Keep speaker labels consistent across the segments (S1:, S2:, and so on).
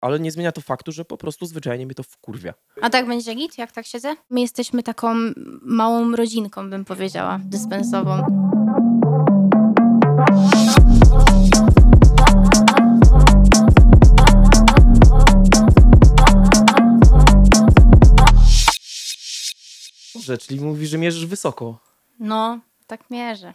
S1: ale nie zmienia to faktu, że po prostu zwyczajnie mnie to wkurwia.
S2: A tak będzie git, jak tak siedzę? My jesteśmy taką małą rodzinką, bym powiedziała, dyspensową.
S1: Dobrze, czyli mówisz, że mierzysz wysoko.
S2: No, tak mierzę.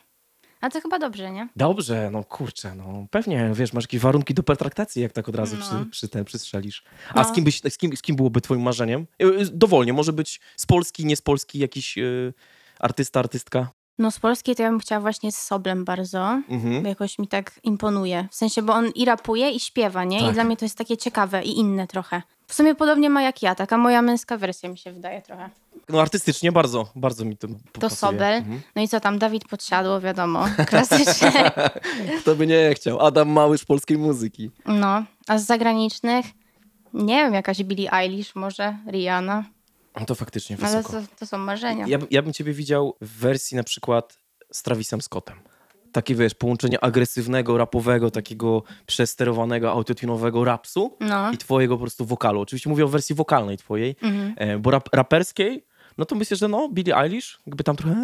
S2: A to chyba dobrze, nie?
S1: Dobrze, no kurczę, no pewnie, wiesz, masz jakieś warunki do pertraktacji, jak tak od razu
S2: No.
S1: przy, przy ten przystrzelisz. A
S2: No.
S1: z, kim byś, z, kim, z kim byłoby twoim marzeniem? Y, y, Dowolnie, może być z Polski, nie z Polski, jakiś y, artysta, artystka?
S2: No z polskiej to ja bym chciała właśnie z Soblem bardzo.
S1: Mhm.
S2: Bo jakoś mi tak imponuje. W sensie, bo on i rapuje, i śpiewa, nie?
S1: Tak.
S2: I dla mnie to jest takie ciekawe i inne trochę. W sumie podobnie ma jak ja, taka moja męska wersja mi się wydaje trochę.
S1: No artystycznie bardzo, bardzo mi to
S2: To
S1: pasuje.
S2: Sobel.
S1: Mhm.
S2: No i co tam, Dawid Podsiadło, wiadomo, klasycznie.
S1: Kto by nie chciał? Adam Małysz polskiej muzyki.
S2: No, a z zagranicznych, nie wiem, jakaś Billie Eilish może, Rihanna,
S1: No to faktycznie
S2: ale
S1: wysoko.
S2: to, to są marzenia.
S1: Ja, ja bym ciebie widział w wersji na przykład z Travisem Scottem. Takie, wiesz, połączenie agresywnego, rapowego, takiego przesterowanego, autotunowego rapsu
S2: No,
S1: i twojego po prostu wokalu. Oczywiście mówię o wersji wokalnej twojej,
S2: mhm.
S1: e, bo rap, raperskiej, no to myślę, że no, Billie Eilish, jakby tam trochę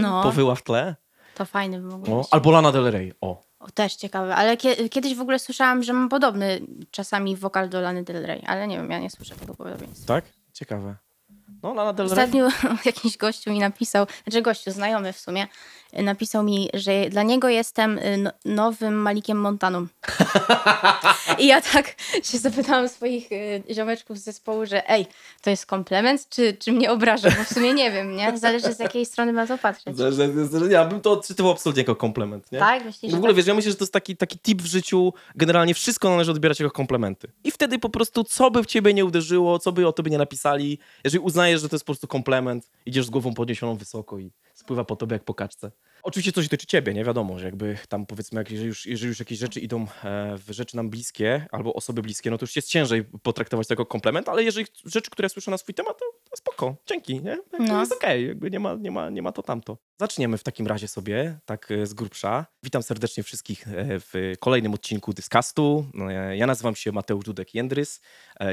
S2: No.
S1: powyła w tle.
S2: to fajny by mógł
S1: No. Albo Lana Del Rey, o.
S2: O, też ciekawe, ale kie- kiedyś w ogóle słyszałam, że mam podobny czasami wokal do Lany Del Rey, ale nie wiem, ja nie słyszę tego podobieństwa.
S1: Tak? Ciekawe. No, Lana Del Rey.
S2: Ostatnio jakiś gościu mi napisał, znaczy gościu, znajomy w sumie, napisał mi, że dla niego jestem y, no, nowym Malikiem Montaną. I ja tak się zapytałam swoich y, ziomeczków z zespołu, że ej, to jest komplement, czy, czy mnie obraża? Bo w sumie nie wiem, nie? Zależy z jakiej strony na to patrzeć.
S1: Ja bym to odczytywał absolutnie jako komplement, nie?
S2: Tak? Myślisz,
S1: W ogóle
S2: tak?
S1: wiesz, ja myślę, że to jest taki, taki tip w życiu. Generalnie wszystko należy odbierać jako komplementy. I wtedy po prostu, co by w ciebie nie uderzyło, co by o tobie nie napisali, jeżeli uznajesz, że to jest po prostu komplement, idziesz z głową podniesioną wysoko i spływa po tobie jak po kaczce. Oczywiście coś dotyczy ciebie, nie wiadomo, że jakby tam powiedzmy, jak, jeżeli, już, jeżeli już jakieś rzeczy idą e, w rzeczy nam bliskie albo osoby bliskie, no to już jest ciężej potraktować to jako komplement, ale jeżeli rzeczy, które słyszę na swój temat, to, to spoko, dzięki, nie? To
S2: No.
S1: jest okej, jakby nie ma, nie, ma, nie ma to tamto. Zaczniemy w takim razie sobie, tak e, z grubsza. Witam serdecznie wszystkich e, w kolejnym odcinku Dyskastu. E, Ja nazywam się Mateusz Dudek-Jędrys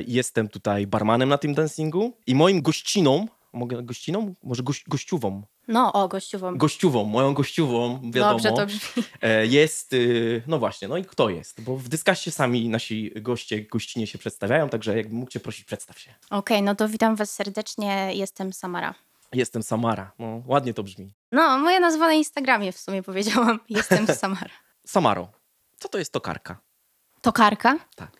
S1: i jestem tutaj barmanem na tym dancingu i moim gościną, mogę gościną? Może goś, gościuwą.
S2: No, o, gościową.
S1: Gościuwą, moją gościuwą, wiadomo,
S2: Dobrze to brzmi.
S1: e, jest, y, no właśnie, no i kto jest? Bo w Dyskaście sami nasi goście, gościnie się przedstawiają, także jakbym mógł cię prosić, przedstaw się.
S2: Okej, no to witam was serdecznie, jestem Samara.
S1: Jestem Samara, no ładnie to brzmi.
S2: No, moja nazwa na Instagramie w sumie powiedziałam. Jestem Samara.
S1: Samaro, co to jest tokarka?
S2: Tokarka?
S1: Tak.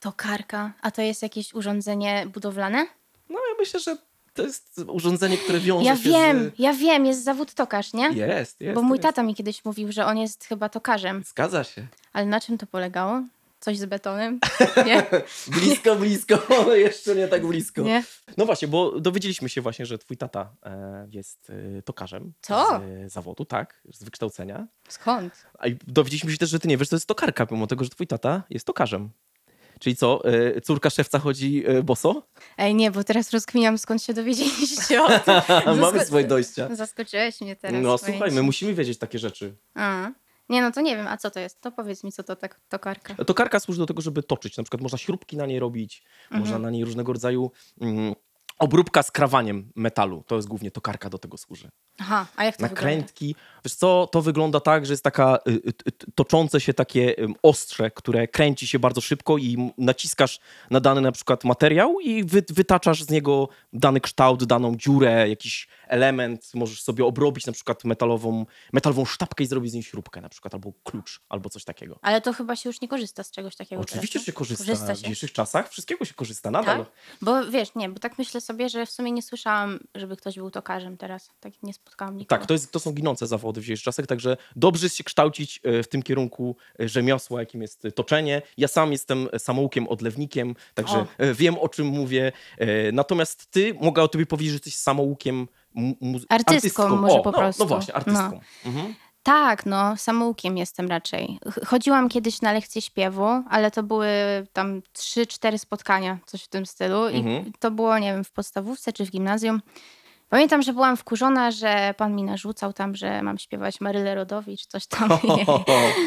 S2: Tokarka. A to jest jakieś urządzenie budowlane?
S1: No ja myślę, że to jest urządzenie, które wiąże
S2: Ja
S1: się
S2: wiem,
S1: z...
S2: ja wiem, jest zawód tokarz, nie?
S1: Jest, jest.
S2: Bo mój
S1: jest.
S2: tata mi kiedyś mówił, że on jest chyba tokarzem.
S1: Zgadza się.
S2: Ale na czym to polegało? Coś z betonem? Nie?
S1: Blisko, blisko, ale jeszcze nie tak blisko.
S2: Nie?
S1: No właśnie, bo dowiedzieliśmy się właśnie, że twój tata e, jest e, tokarzem.
S2: Co?
S1: Z e, zawodu, tak, z wykształcenia.
S2: Skąd?
S1: A dowiedzieliśmy się też, że ty nie wiesz, to jest tokarka, pomimo tego, że twój tata jest tokarzem. Czyli co, e, córka szewca chodzi e, boso?
S2: Ej, nie, bo teraz rozkminiam, skąd się dowiedzieliście o tym.
S1: Mamy swoje dojścia.
S2: Zaskoczyłeś mnie teraz.
S1: No słuchaj, my musimy wiedzieć takie rzeczy.
S2: A. Nie, no to nie wiem, a co to jest? To powiedz mi, co to tak tokarka.
S1: Tokarka służy do tego, żeby toczyć. Na przykład można śrubki na niej robić,
S2: Mhm.
S1: można na niej różnego rodzaju mm, obróbka z krawaniem metalu. To jest głównie tokarka do tego służy.
S2: Aha, a jak to wygląda?
S1: Nakrętki. Wiesz co, to wygląda tak, że jest taka y, y, y, toczące się takie ym, ostrze, które kręci się bardzo szybko i naciskasz na dany na przykład materiał i wy, wytaczasz z niego dany kształt, daną dziurę, jakiś element. Możesz sobie obrobić na przykład metalową, metalową sztabkę i zrobić z niej śrubkę na przykład, albo klucz, albo coś takiego.
S2: Ale to chyba się już nie korzysta z czegoś takiego.
S1: Oczywiście,
S2: teraz,
S1: że się korzysta.
S2: Korzysta
S1: W
S2: się.
S1: dzisiejszych czasach wszystkiego się korzysta nadal.
S2: Tak? Bo wiesz, nie, bo tak myślę sobie, że w sumie nie słyszałam, żeby ktoś był tokarzem teraz. Tak nie spotkałam nikogo.
S1: Tak, to, jest, to są ginące zawody w dzisiejszych czasach, także dobrze się kształcić e, w tym kierunku e, rzemiosła, jakim jest e, toczenie. Ja sam jestem samoukiem, odlewnikiem, także
S2: O.
S1: wiem o czym mówię. Natomiast ty, mogę o tobie powiedzieć, że jesteś samoukiem, mu, mu,
S2: Artystką może
S1: o,
S2: po
S1: no,
S2: prostu.
S1: No właśnie, artystką. Mhm.
S2: Tak, no, samoukiem jestem raczej. Ch- Chodziłam kiedyś na lekcję śpiewu, ale to były tam trzy, cztery spotkania, coś w tym stylu. I
S1: Mhm.
S2: to było, nie wiem, w podstawówce czy w gimnazjum. Pamiętam, że byłam wkurzona, że pan mi narzucał tam, że mam śpiewać Marylę Rodowicz, coś tam.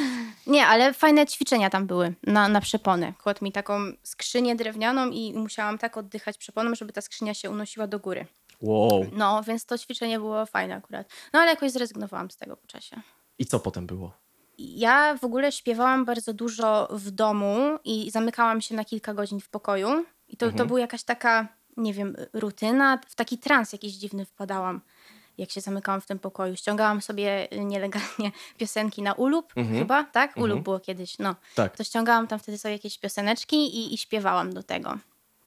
S2: Nie, ale fajne ćwiczenia tam były na, na przepony. Kładł mi taką skrzynię drewnianą i musiałam tak oddychać przeponą, żeby ta skrzynia się unosiła do góry.
S1: Wow.
S2: No, więc to ćwiczenie było fajne akurat. No ale jakoś zrezygnowałam z tego po czasie.
S1: I co potem było?
S2: Ja w ogóle śpiewałam bardzo dużo w domu i zamykałam się na kilka godzin w pokoju. I to, to była jakaś taka, nie wiem, rutyna, w taki trans jakiś dziwny wpadałam, jak się zamykałam w tym pokoju. Ściągałam sobie nielegalnie piosenki na ulub, chyba, tak? Ulub było kiedyś, no.
S1: Tak.
S2: To ściągałam tam wtedy sobie jakieś pioseneczki i, i śpiewałam do tego.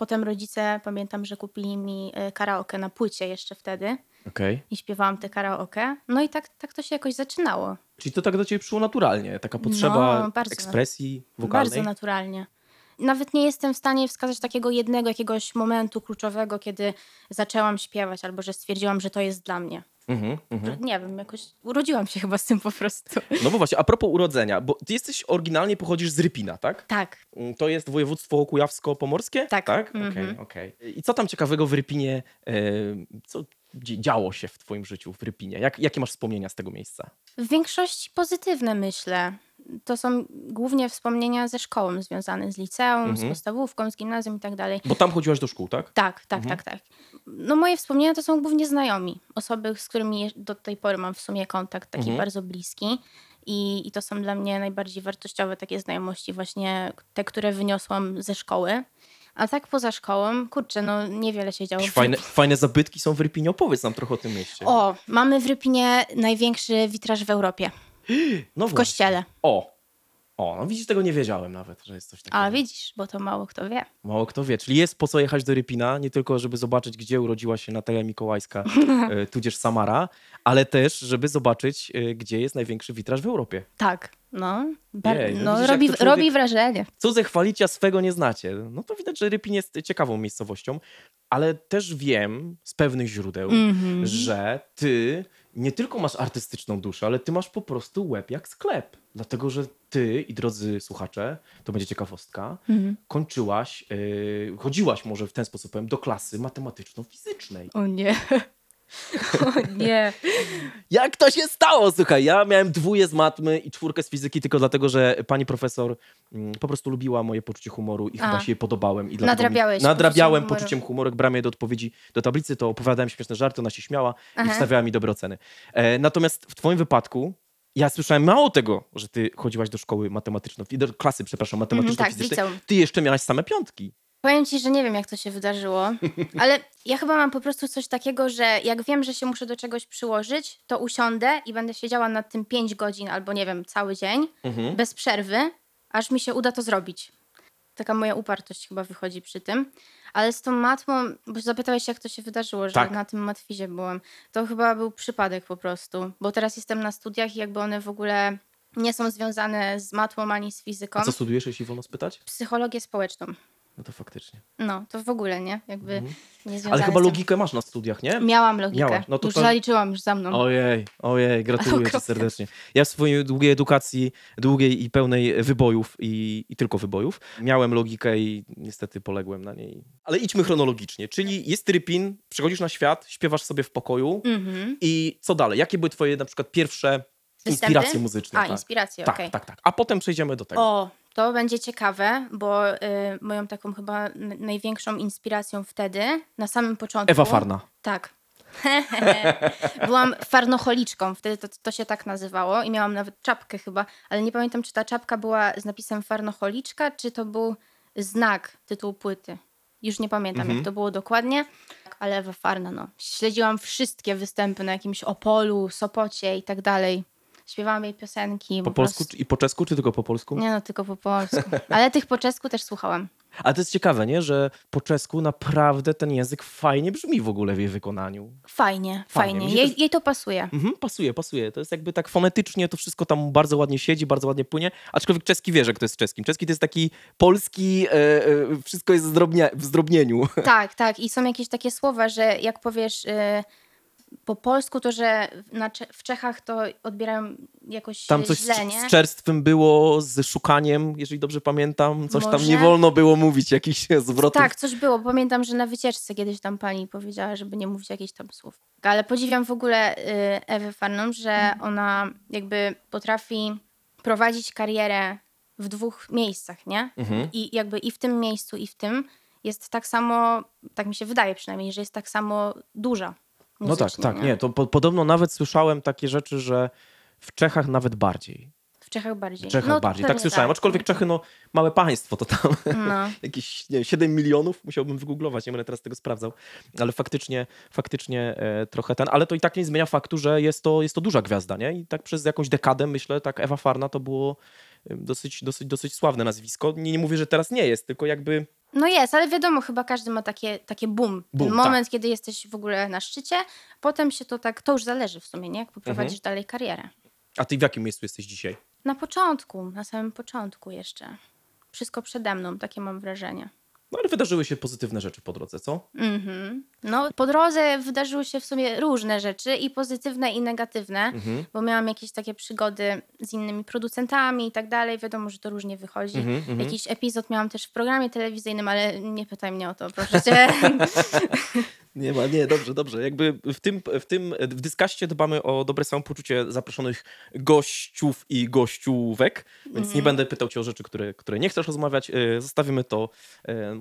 S2: Potem rodzice, pamiętam, że kupili mi y, karaoke na płycie jeszcze wtedy
S1: Okej.
S2: i śpiewałam te karaoke. No i tak, tak to się jakoś zaczynało.
S1: Czyli to tak do ciebie przyszło naturalnie, taka potrzeba
S2: No, bardzo.
S1: ekspresji wokalnej?
S2: Bardzo naturalnie. Nawet nie jestem w stanie wskazać takiego jednego jakiegoś momentu kluczowego, kiedy zaczęłam śpiewać albo że stwierdziłam, że to jest dla mnie.
S1: Mhm, mhm.
S2: Nie wiem, jakoś urodziłam się chyba z tym po prostu.
S1: No bo właśnie, a propos urodzenia, bo ty jesteś oryginalnie pochodzisz z Rypina, tak?
S2: Tak.
S1: Mm, To jest województwo kujawsko-pomorskie?
S2: Tak.
S1: Tak? Okej,
S2: Mhm.
S1: okej. I co tam ciekawego w Rypinie, e, co działo się w twoim życiu w Rypinie? Jak, jakie masz wspomnienia z tego miejsca?
S2: W większości pozytywne myślę. To są głównie wspomnienia ze szkołą związane z liceum, z
S1: Mhm.
S2: podstawówką, z gimnazjum i tak dalej.
S1: Bo tam chodziłaś do szkół, tak?
S2: Tak, tak,
S1: Mhm.
S2: tak, tak. No moje wspomnienia to są głównie znajomi. Osoby, z którymi do tej pory mam w sumie kontakt taki
S1: Mhm.
S2: bardzo bliski. I, I to są dla mnie najbardziej wartościowe takie znajomości, właśnie te, które wyniosłam ze szkoły. A tak poza szkołą, kurczę, no niewiele się działo.
S1: Fajne, fajne zabytki są w Rypinie. Opowiedz nam trochę o tym mieście.
S2: O, mamy w Rypinie największy witraż w Europie,
S1: no
S2: w kościele.
S1: O, o, no widzisz, tego nie wiedziałem nawet, że jest coś takiego.
S2: A widzisz, bo to mało kto wie.
S1: Mało kto wie. Czyli jest po co jechać do Rypina, nie tylko żeby zobaczyć, gdzie urodziła się Natalia Mikołajska, e, tudzież Samara, ale też, żeby zobaczyć, e, gdzie jest największy witraż w Europie.
S2: Tak, no. Bar-
S1: Jej, no widzisz,
S2: robi,
S1: człowiek-
S2: robi wrażenie.
S1: Cudze chwalicia swego nie znacie. No to widać, że Rypin jest ciekawą miejscowością, ale też wiem z pewnych źródeł,
S2: Mhm.
S1: że ty nie tylko masz artystyczną duszę, ale ty masz po prostu łeb jak sklep. Dlatego, że ty i drodzy słuchacze, to będzie ciekawostka,
S2: Mhm.
S1: kończyłaś, yy, chodziłaś może w ten sposób powiem, do klasy matematyczno-fizycznej.
S2: O nie. O nie.
S1: Jak to się stało? Słuchaj, ja miałem dwóje z matmy i czwórkę z fizyki tylko dlatego, że pani profesor mm, po prostu lubiła moje poczucie humoru i
S2: A.
S1: chyba się jej podobałem. I dlatego
S2: Nadrabiałeś
S1: Mi, nadrabiałem
S2: poczuciem humoru.
S1: poczuciem humoru, jak brałem je do odpowiedzi do tablicy, to opowiadałem śmieszne żarty, ona się śmiała i
S2: Aha.
S1: wstawiała mi dobre oceny. E, natomiast w twoim wypadku ja słyszałem mało tego, że ty chodziłaś do szkoły matematyczno, do klasy, przepraszam,
S2: tak,
S1: matematyczno-fizycznej.
S2: liceum.
S1: ty jeszcze miałaś same piątki.
S2: Powiem ci, że nie wiem, jak to się wydarzyło, ale ja chyba mam po prostu coś takiego, że jak wiem, że się muszę do czegoś przyłożyć, to usiądę i będę siedziała nad tym 5 godzin albo nie wiem, cały dzień,
S1: Mhm.
S2: bez przerwy, aż mi się uda to zrobić. Taka moja upartość chyba wychodzi przy tym. Ale z tą matmą, bo zapytałeś, jak to się wydarzyło, że
S1: Tak.
S2: na tym matwizie byłam. To chyba był przypadek po prostu, bo teraz jestem na studiach i jakby one w ogóle nie są związane z matmą ani z fizyką.
S1: A co studiujesz, jeśli wolno spytać?
S2: Psychologię społeczną.
S1: No to faktycznie.
S2: No, to w ogóle nie, jakby
S1: Mhm.
S2: nie
S1: Ale chyba logikę masz na studiach, nie?
S2: Miałam logikę.
S1: Miałaś. No to
S2: już
S1: to-
S2: zaliczyłam już za mną.
S1: Ojej, ojej, gratuluję ci serdecznie. Ja w swojej długiej edukacji, długiej i pełnej wybojów i, i tylko wybojów, miałem logikę i niestety poległem na niej. Ale idźmy chronologicznie, czyli jest Rypin, przychodzisz na świat, śpiewasz sobie w pokoju
S2: Mhm.
S1: i co dalej? Jakie były twoje na przykład pierwsze
S2: Występy?
S1: inspiracje muzyczne?
S2: A,
S1: tak?
S2: inspiracje,
S1: tak,
S2: okej.
S1: tak, tak. A potem przejdziemy do tego.
S2: O, to będzie ciekawe, bo y, moją taką chyba największą inspiracją wtedy, na samym początku...
S1: Ewa Farna.
S2: Tak. Byłam farnocholiczką, wtedy to, to się tak nazywało i miałam nawet czapkę chyba, ale nie pamiętam, czy ta czapka była z napisem farnocholiczka, czy to był znak tytułu płyty. Już nie pamiętam,
S1: Mhm.
S2: jak to było dokładnie, ale Ewa Farna, no. Śledziłam wszystkie występy na jakimś Opolu, Sopocie i tak dalej. Śpiewałam jej piosenki.
S1: Po polsku czy- i po czesku, czy tylko po polsku?
S2: Nie no, tylko po polsku. Ale tych po czesku też słuchałam.
S1: Ale to jest ciekawe, nie? Że po czesku naprawdę ten język fajnie brzmi w ogóle w jej wykonaniu.
S2: Fajnie,
S1: Fajnie.
S2: fajnie. Jej, jej to pasuje.
S1: Mhm, pasuje, pasuje. To jest jakby tak fonetycznie, to wszystko tam bardzo ładnie siedzi, bardzo ładnie płynie, aczkolwiek czeski wie, że kto jest czeskim. Czeski to jest taki polski, e, e, wszystko jest zdrobnia, w zdrobnieniu.
S2: Tak, tak. I są jakieś takie słowa, że jak powiesz y, po polsku, to że w Czechach to odbierają jakoś
S1: Tam coś
S2: źle,
S1: z,
S2: nie?
S1: z czerstwem było, z szukaniem, jeżeli dobrze pamiętam. Coś tam
S2: Może?
S1: nie wolno było mówić, jakichś zwrotów.
S2: Tak, coś było. Pamiętam, że na wycieczce kiedyś tam pani powiedziała, żeby nie mówić jakichś tam słów. Ale podziwiam w ogóle y, Ewę Farną, że
S1: Mhm.
S2: ona jakby potrafi prowadzić karierę w dwóch miejscach, nie?
S1: Mhm.
S2: I jakby i w tym miejscu, i w tym jest tak samo, tak mi się wydaje przynajmniej, że jest tak samo duża.
S1: No tak, tak, nie. To po, podobno nawet słyszałem takie rzeczy, że w Czechach nawet bardziej.
S2: W Czechach bardziej.
S1: W Czechach
S2: no,
S1: bardziej. Tak słyszałem. Aczkolwiek Czechy, no, małe państwo to tam.
S2: No.
S1: jakieś nie, wiem, 7 milionów, musiałbym wygooglować, nie będę teraz tego sprawdzał, ale faktycznie, faktycznie e, trochę ten, ale to i tak nie zmienia faktu, że jest to, jest to duża gwiazda, nie? I tak przez jakąś dekadę, myślę, tak Ewa Farna to było e, dosyć, dosyć, dosyć sławne nazwisko. Nie, nie mówię, że teraz nie jest, tylko jakby
S2: No jest, ale wiadomo, chyba każdy ma takie, takie boom.
S1: Boom,
S2: Ten
S1: tak.
S2: moment, kiedy jesteś w ogóle na szczycie, potem się to tak, to już zależy w sumie, nie? Jak poprowadzisz
S1: Mhm.
S2: dalej karierę.
S1: A ty w jakim miejscu jesteś dzisiaj?
S2: Na początku, na samym początku jeszcze. Wszystko przede mną, takie mam wrażenie.
S1: No ale wydarzyły się pozytywne rzeczy po drodze, co?
S2: Mhm. No, po drodze wydarzyły się w sumie różne rzeczy, i pozytywne, i negatywne,
S1: Mhm.
S2: bo miałam jakieś takie przygody z innymi producentami i tak dalej. Wiadomo, że to różnie wychodzi.
S1: Mhm, mhm.
S2: Jakiś epizod miałam też w programie telewizyjnym, ale nie pytaj mnie o to, proszę cię.
S1: Nie ma, nie, dobrze, dobrze. Jakby w tym, w tym w dyskaście dbamy o dobre samopoczucie zaproszonych gościów i gościówek, więc
S2: Mhm.
S1: nie będę pytał cię o rzeczy, które, które nie chcesz rozmawiać. E, Zostawimy to.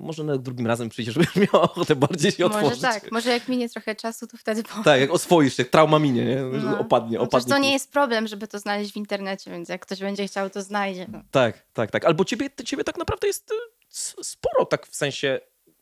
S1: Może na drugim razem przyjdziesz, żebyś miał ochotę bardziej się
S2: może
S1: otworzyć.
S2: tak, może jak minie trochę czasu, to wtedy powiem.
S1: Tak, jak oswoisz się, trauma minie, nie?
S2: No.
S1: Opadnie,
S2: Chociaż
S1: opadnie.
S2: to nie jest problem, żeby to znaleźć w internecie, więc jak ktoś będzie chciał, to znajdzie. No.
S1: Tak, tak, tak. Albo ciebie, ciebie tak naprawdę jest y, sporo, tak w sensie,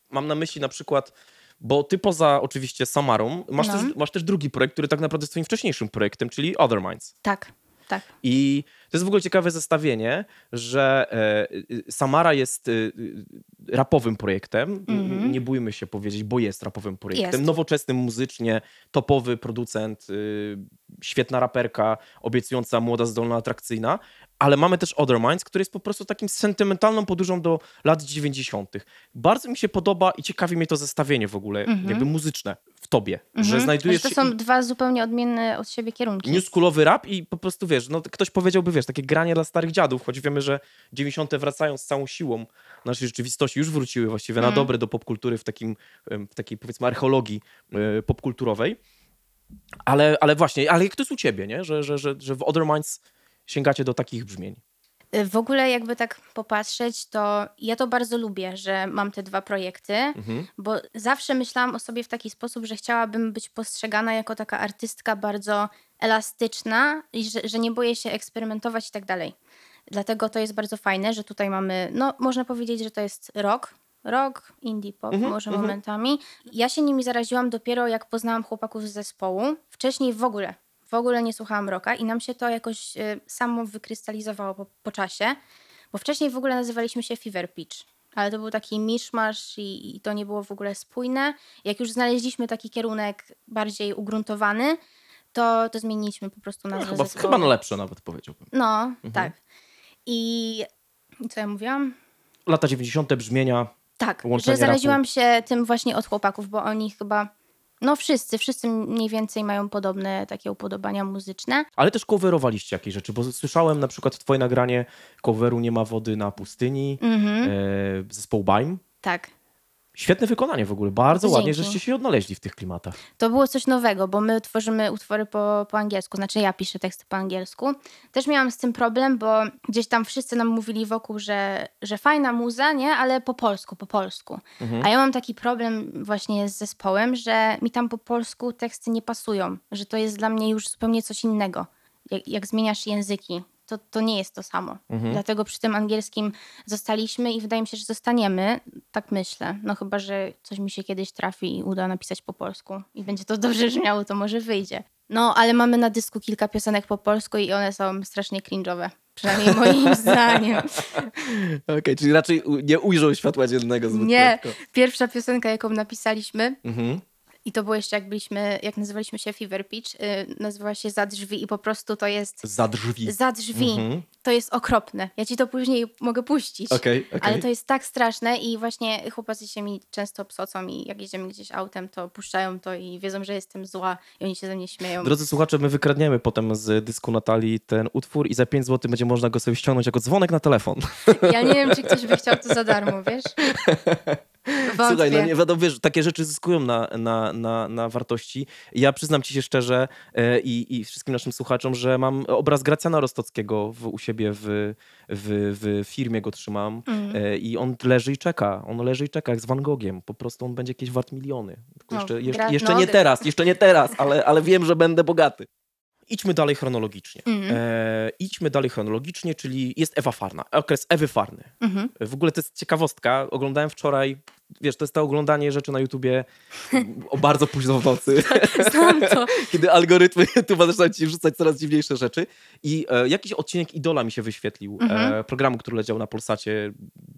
S1: mam na myśli na przykład, bo ty poza oczywiście Samarą, masz,
S2: No.
S1: też, masz też drugi projekt, który tak naprawdę jest twoim wcześniejszym projektem, czyli Other Minds.
S2: Tak, tak.
S1: I to jest w ogóle ciekawe zestawienie, że e, y, Samara jest y, y, rapowym projektem.
S2: Mhm.
S1: Nie bójmy się powiedzieć, bo jest rapowym projektem.
S2: Jest.
S1: Nowoczesnym muzycznie, topowy producent, y, świetna raperka, obiecująca, młoda, zdolna, atrakcyjna. Ale mamy też Other Minds, który jest po prostu takim sentymentalną podróżą do lat 90. Bardzo mi się podoba i ciekawi mnie to zestawienie w ogóle, jakby muzyczne w tobie, że
S2: Mhm.
S1: znajdujesz
S2: Że to są dwa zupełnie odmienne od siebie kierunki.
S1: Newschoolowy rap i po prostu wiesz, no ktoś powiedziałby, wiesz, takie granie dla starych dziadów, choć wiemy, że 90. wracają z całą siłą naszej rzeczywistości, już wróciły właściwie na
S2: Mm.
S1: dobre do popkultury w, takim, w takiej powiedzmy archeologii e, popkulturowej. Ale, ale właśnie, ale jak to jest u ciebie, nie? Że, że, że, że w Other Minds sięgacie do takich brzmień.
S2: Y, W ogóle jakby tak popatrzeć, to ja to bardzo lubię, że mam te dwa projekty,
S1: Mhm.
S2: bo zawsze myślałam o sobie w taki sposób, że chciałabym być postrzegana jako taka artystka bardzo elastyczna i że, że nie boję się eksperymentować i tak dalej. Dlatego to jest bardzo fajne, że tutaj mamy, no można powiedzieć, że to jest rock, rock, indie pop
S1: Mhm,
S2: może
S1: mhm.
S2: momentami. Ja się nimi zaraziłam dopiero jak poznałam chłopaków z zespołu. Wcześniej w ogóle, w ogóle nie słuchałam rocka i nam się to jakoś y, samo wykrystalizowało po, po czasie, bo wcześniej w ogóle nazywaliśmy się Fever Pitch. Ale to był taki miszmasz i, i to nie było w ogóle spójne. Jak już znaleźliśmy taki kierunek bardziej ugruntowany, to, to zmieniliśmy po prostu
S1: No,
S2: nazwę
S1: chyba,
S2: zespołu.
S1: chyba na lepsze nawet powiedziałbym.
S2: No,
S1: Mhm.
S2: tak. I co ja mówiłam?
S1: Lata 90. brzmienia.
S2: Tak, że zaraziłam się tym właśnie od chłopaków, bo oni chyba, no wszyscy, wszyscy mniej więcej mają podobne takie upodobania muzyczne.
S1: Ale też coverowaliście jakieś rzeczy, bo słyszałem na przykład twoje nagranie coveru Nie ma wody na pustyni,
S2: Mhm,
S1: e, zespołu Baim.
S2: tak.
S1: Świetne wykonanie w ogóle, bardzo
S2: Dzięki.
S1: ładnie, żeście się odnaleźli w tych klimatach.
S2: To było coś nowego, bo my tworzymy utwory po, po angielsku, znaczy ja piszę teksty po angielsku. Też miałam z tym problem, bo gdzieś tam wszyscy nam mówili wokół, że, że fajna muza, nie? Ale po polsku, po polsku.
S1: Mhm.
S2: A ja mam taki problem właśnie z zespołem, że mi tam po polsku teksty nie pasują, że to jest dla mnie już zupełnie coś innego. Jak, jak zmieniasz języki, to, to nie jest to samo.
S1: Mhm.
S2: Dlatego przy tym angielskim zostaliśmy i wydaje mi się, że zostaniemy. Tak myślę. No chyba, że coś mi się kiedyś trafi i uda napisać po polsku i będzie to dobrze brzmiało, to może wyjdzie. No, ale mamy na dysku kilka piosenek po polsku i one są strasznie cringe'owe. Przynajmniej moim zdaniem.
S1: Okej, czyli raczej nie ujrzał światła dziennego zbyt
S2: Nie. Pierwsza piosenka, jaką napisaliśmy,
S1: Mhm.
S2: I to było jeszcze jak byliśmy, jak nazywaliśmy się Fever Pitch, yy, nazywała się Za drzwi i po prostu to jest
S1: Za drzwi.
S2: za drzwi.
S1: Mhm.
S2: To jest okropne. Ja ci to później mogę puścić.
S1: Okej, okej.
S2: Ale to jest tak straszne i właśnie chłopacy się mi często psocą i jak jedziemy gdzieś autem, to puszczają to i wiedzą, że jestem zła i oni się ze mnie śmieją.
S1: Drodzy słuchacze, my wykradniemy potem z dysku Natalii ten utwór i za 5 zł będzie można go sobie ściągnąć jako dzwonek na telefon.
S2: Ja nie wiem, czy ktoś by chciał to za darmo, wiesz?
S1: Słuchaj, no
S2: Wątpię.
S1: nie wiadomo, wiesz, takie rzeczy zyskują na, na, na, na wartości. Ja przyznam ci się szczerze e, i, i wszystkim naszym słuchaczom, że mam obraz Gracjana Rostockiego w, u siebie w, w, w firmie, go trzymam
S2: Mm.
S1: i on leży i czeka. On leży i czeka, jak z Van Gogiem. Po prostu on będzie kiedyś wart miliony. Tylko
S2: No,
S1: jeszcze jeszcze, jeszcze
S2: no,
S1: nie teraz, jeszcze nie teraz, ale, ale wiem, że będę bogaty. Idźmy dalej chronologicznie.
S2: Mhm.
S1: E, idźmy dalej chronologicznie, czyli jest Ewa Farna, okres Ewy Farny.
S2: Mhm.
S1: W ogóle to jest ciekawostka. Oglądałem wczoraj, wiesz, to jest to oglądanie rzeczy na YouTubie o bardzo późno w nocy,
S2: Znam to.
S1: kiedy algorytmy YouTube'a zaczynają ci rzucać coraz dziwniejsze rzeczy. I e, jakiś odcinek Idola mi się wyświetlił,
S2: Mhm.
S1: e, programu, który leciał na Polsacie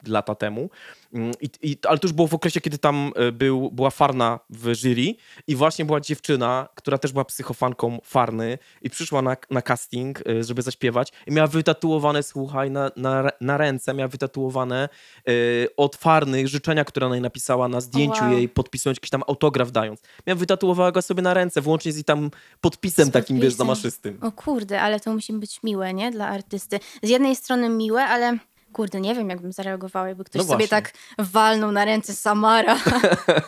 S1: lata temu. Mm, I, i, ale to już było w okresie, kiedy tam e, był, była Farna w jury i właśnie była dziewczyna, która też była psychofanką Farny i przyszła na, na casting, e, żeby zaśpiewać i miała wytatuowane, słuchaj, na, na, na ręce miała wytatuowane e, od Farny życzenia, które ona napisała na zdjęciu
S2: wow.
S1: jej, podpisując jakiś tam autograf dając. Miała wytatuowała go sobie na ręce, włącznie z jej tam podpisem
S2: Z
S1: takim, wiesz, zamaszystym.
S2: O kurde, ale to musi być miłe, nie? Dla artysty. Z jednej strony miłe, ale kurde, nie wiem, jakbym zareagowała, jakby ktoś
S1: No
S2: sobie tak walnął na ręce Samara.